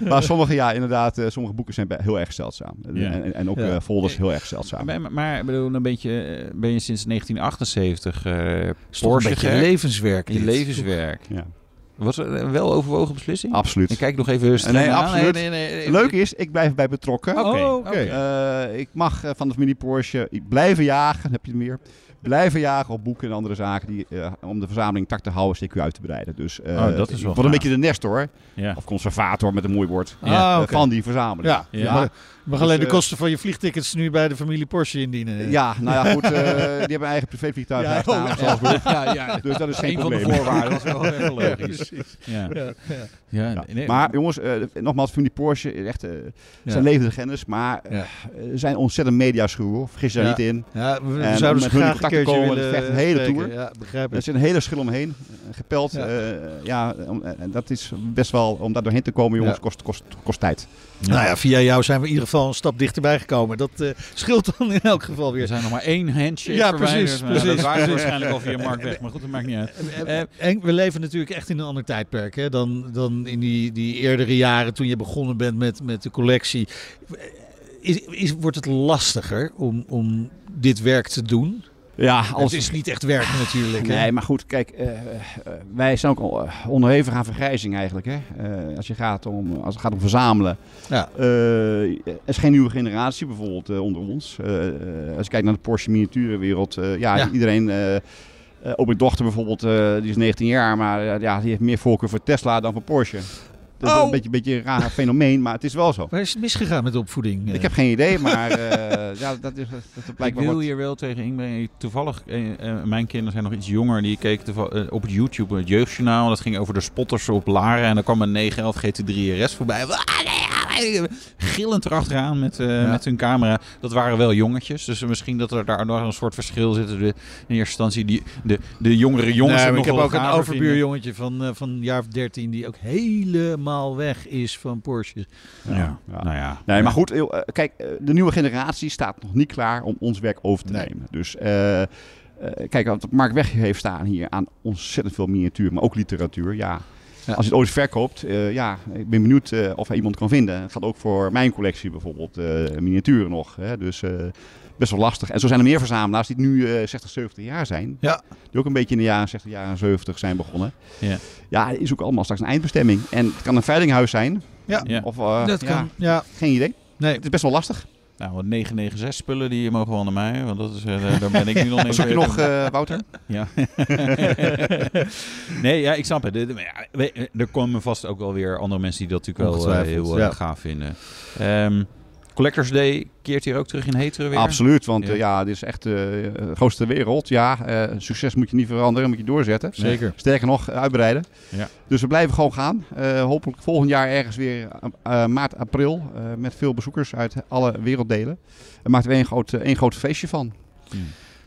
maar sommige, ja, inderdaad, eh, sommige boeken zijn heel erg zeldzaam. Ja. En, en ook Ja. eh, folders heel erg zeldzaam. Maar, maar, bedoel, een beetje, eh, ben je sinds 1978 eh is toch een Porsche beetje levenswerk. Je levenswerk. Ja, Was het een wel overwogen beslissing? absoluut. Ik kijk nog even Nee, aan. absoluut. Nee, nee, nee, Leuk is, ik blijf bij betrokken. Oké, Oh. Eh, ik mag eh, van de familie Porsche blijven jagen, heb je het meer. Blijven jagen op boeken en andere zaken die, eh, om de verzameling tak te houden, CQ uit te breiden. Dus eh, Oh, dat is ik wel word een beetje de nestor, Ja. of conservator met een mooi woord, Ah, eh, oké. van die verzameling. Ja, Ja. maar we gaan Dus, alleen de eh, kosten van je vliegtickets nu bij de familie Porsche indienen. Ja, nou ja, goed, <laughs> eh, die hebben een eigen privévliegtuig Ja, oh, Salzburg. Ja, ja. Dus dat is geen Een van de probleem. voorwaarden, dat is wel <laughs> heel logisch. Ja. Ja, ja. Ja, Ja. nee, Maar jongens, eh, nogmaals, familie Porsche is echt, eh Ja. zijn levende legendes, maar Ja. zijn ontzettend mediaschuw. Vergis je daar Ja. niet in. Ja, we, we En zouden met ze hun graag te komen. Echt een hele tour. Ja, begrijp Er zit een hele schil omheen, gepeld. Ja. Ja, ja en dat is best wel, om daar doorheen te komen, jongens, Ja. kost, kost, kost tijd. Nou ja, via jou zijn we in ieder geval een stap dichterbij gekomen. Dat eh, scheelt dan in elk geval Er weer. zijn nog maar één handshake Ja, precies, precies. Dat waren waarschijnlijk al via Mark weg. Maar goed, dat maakt niet uit. Eh, En we leven natuurlijk echt in een ander tijdperk hè, dan, dan in die, die eerdere jaren toen je begonnen bent met, met de collectie. Is, is, wordt het lastiger om, om dit werk te doen? Ja, Het is niet echt werk natuurlijk. hè? Nee, maar goed, kijk, eh, eh, wij zijn ook eh, onderhevig aan vergrijzing eigenlijk. Hè? Als, je gaat om, als het gaat om verzamelen. Ja. Er is geen nieuwe generatie bijvoorbeeld onder ons. Als je kijkt naar de Porsche miniaturenwereld. ja, Ja. iedereen... ook mijn dochter bijvoorbeeld, die is 19 jaar, maar ja, die heeft meer voorkeur voor Tesla dan voor Porsche. Dat is Oh. een beetje, beetje een raar fenomeen, maar het is wel zo. Waar is het misgegaan met de opvoeding? Ik heb geen idee, maar <laughs> eh, ja, dat is, dat is Ik wil wat... hier wel tegen inbrengen. Toevallig, eh, eh, mijn kinderen zijn nog iets jonger. Die keken eh, op het YouTube het jeugdjournaal. Dat ging over de spotters op Laren. En dan kwam een 911 GT3 RS voorbij. Gillend erachteraan met, eh, Ja. met hun camera. Dat waren wel jongetjes. Dus misschien dat er daar nog een soort verschil zit. De, in eerste instantie die, de, de jongere jongens. Nee, ik heb ook een overbuurjongetje van, eh, van een jaar of 13 die ook helemaal weg is van Porsche. Ja. Ja. Nou ja. Nee, maar goed, eh, kijk, de nieuwe generatie staat nog niet klaar om ons werk over te Nee. nemen. Dus eh, eh, kijk, wat Mark Weg heeft staan hier aan ontzettend veel miniatuur, maar ook literatuur. Ja. Ja. Als je het ooit verkoopt, eh, ja, ik ben benieuwd eh, of hij iemand kan vinden. Het gaat ook voor mijn collectie bijvoorbeeld, eh, miniaturen nog. Hè? Dus best wel lastig. En zo zijn er meer verzamelaars die nu eh 60, 70 jaar zijn. Ja. Die ook een beetje in de jaren 60, jaren 70 zijn begonnen. Ja. Ja, is ook allemaal straks een eindbestemming. En het kan een veilinghuis zijn. Ja, Ja. Of, dat kan. Ja, geen idee. nee. Het is best wel lastig. Nou, wat 996 spullen die mogen wel naar mij. Want dat is, eh, daar- ben ik nu nog in. Zoek je nog, eh, Wouter? <laughs> Ja. <laughs> nee, ja, ik snap het. Er komen vast ook wel weer andere mensen die dat natuurlijk wel eh, heel ja. gaaf vinden. Ehm, Collectors Day keert hier ook terug in Heteren weer. Absoluut, want Ja. ja, ja dit is echt eh, de grootste wereld. Ja, eh, succes moet je niet veranderen, moet je doorzetten. Zeker. Sterker nog, eh, uitbreiden. Ja. Dus we blijven gewoon gaan. Eh, hopelijk volgend jaar ergens weer eh, maart, april. eh, met veel bezoekers uit alle werelddelen. En maakt er één groot, eh, één groot feestje van.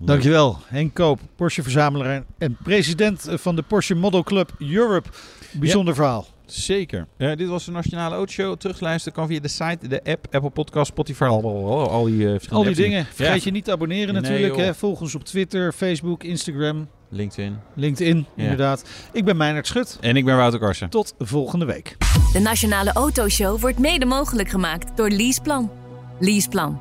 Dankjewel, Henk Koop, Porsche-verzamelaar en president van de Porsche Model Club Europe. Bijzonder verhaal. Zeker. Eh, dit was de Nationale Autoshow. Terugluisteren kan via de site, de app, Apple Podcast, Spotify, al, al, al die eh, verschillende Al die dingen. Vergeet Ja. je niet te abonneren Nee, natuurlijk. hè. Volg ons op Twitter, Facebook, Instagram, LinkedIn. LinkedIn, Ja. inderdaad. Ik ben Meijnerd Schut. En ik ben Wouter Karsen. Tot volgende week. De Nationale Autoshow wordt mede mogelijk gemaakt door Leaseplan. Leaseplan.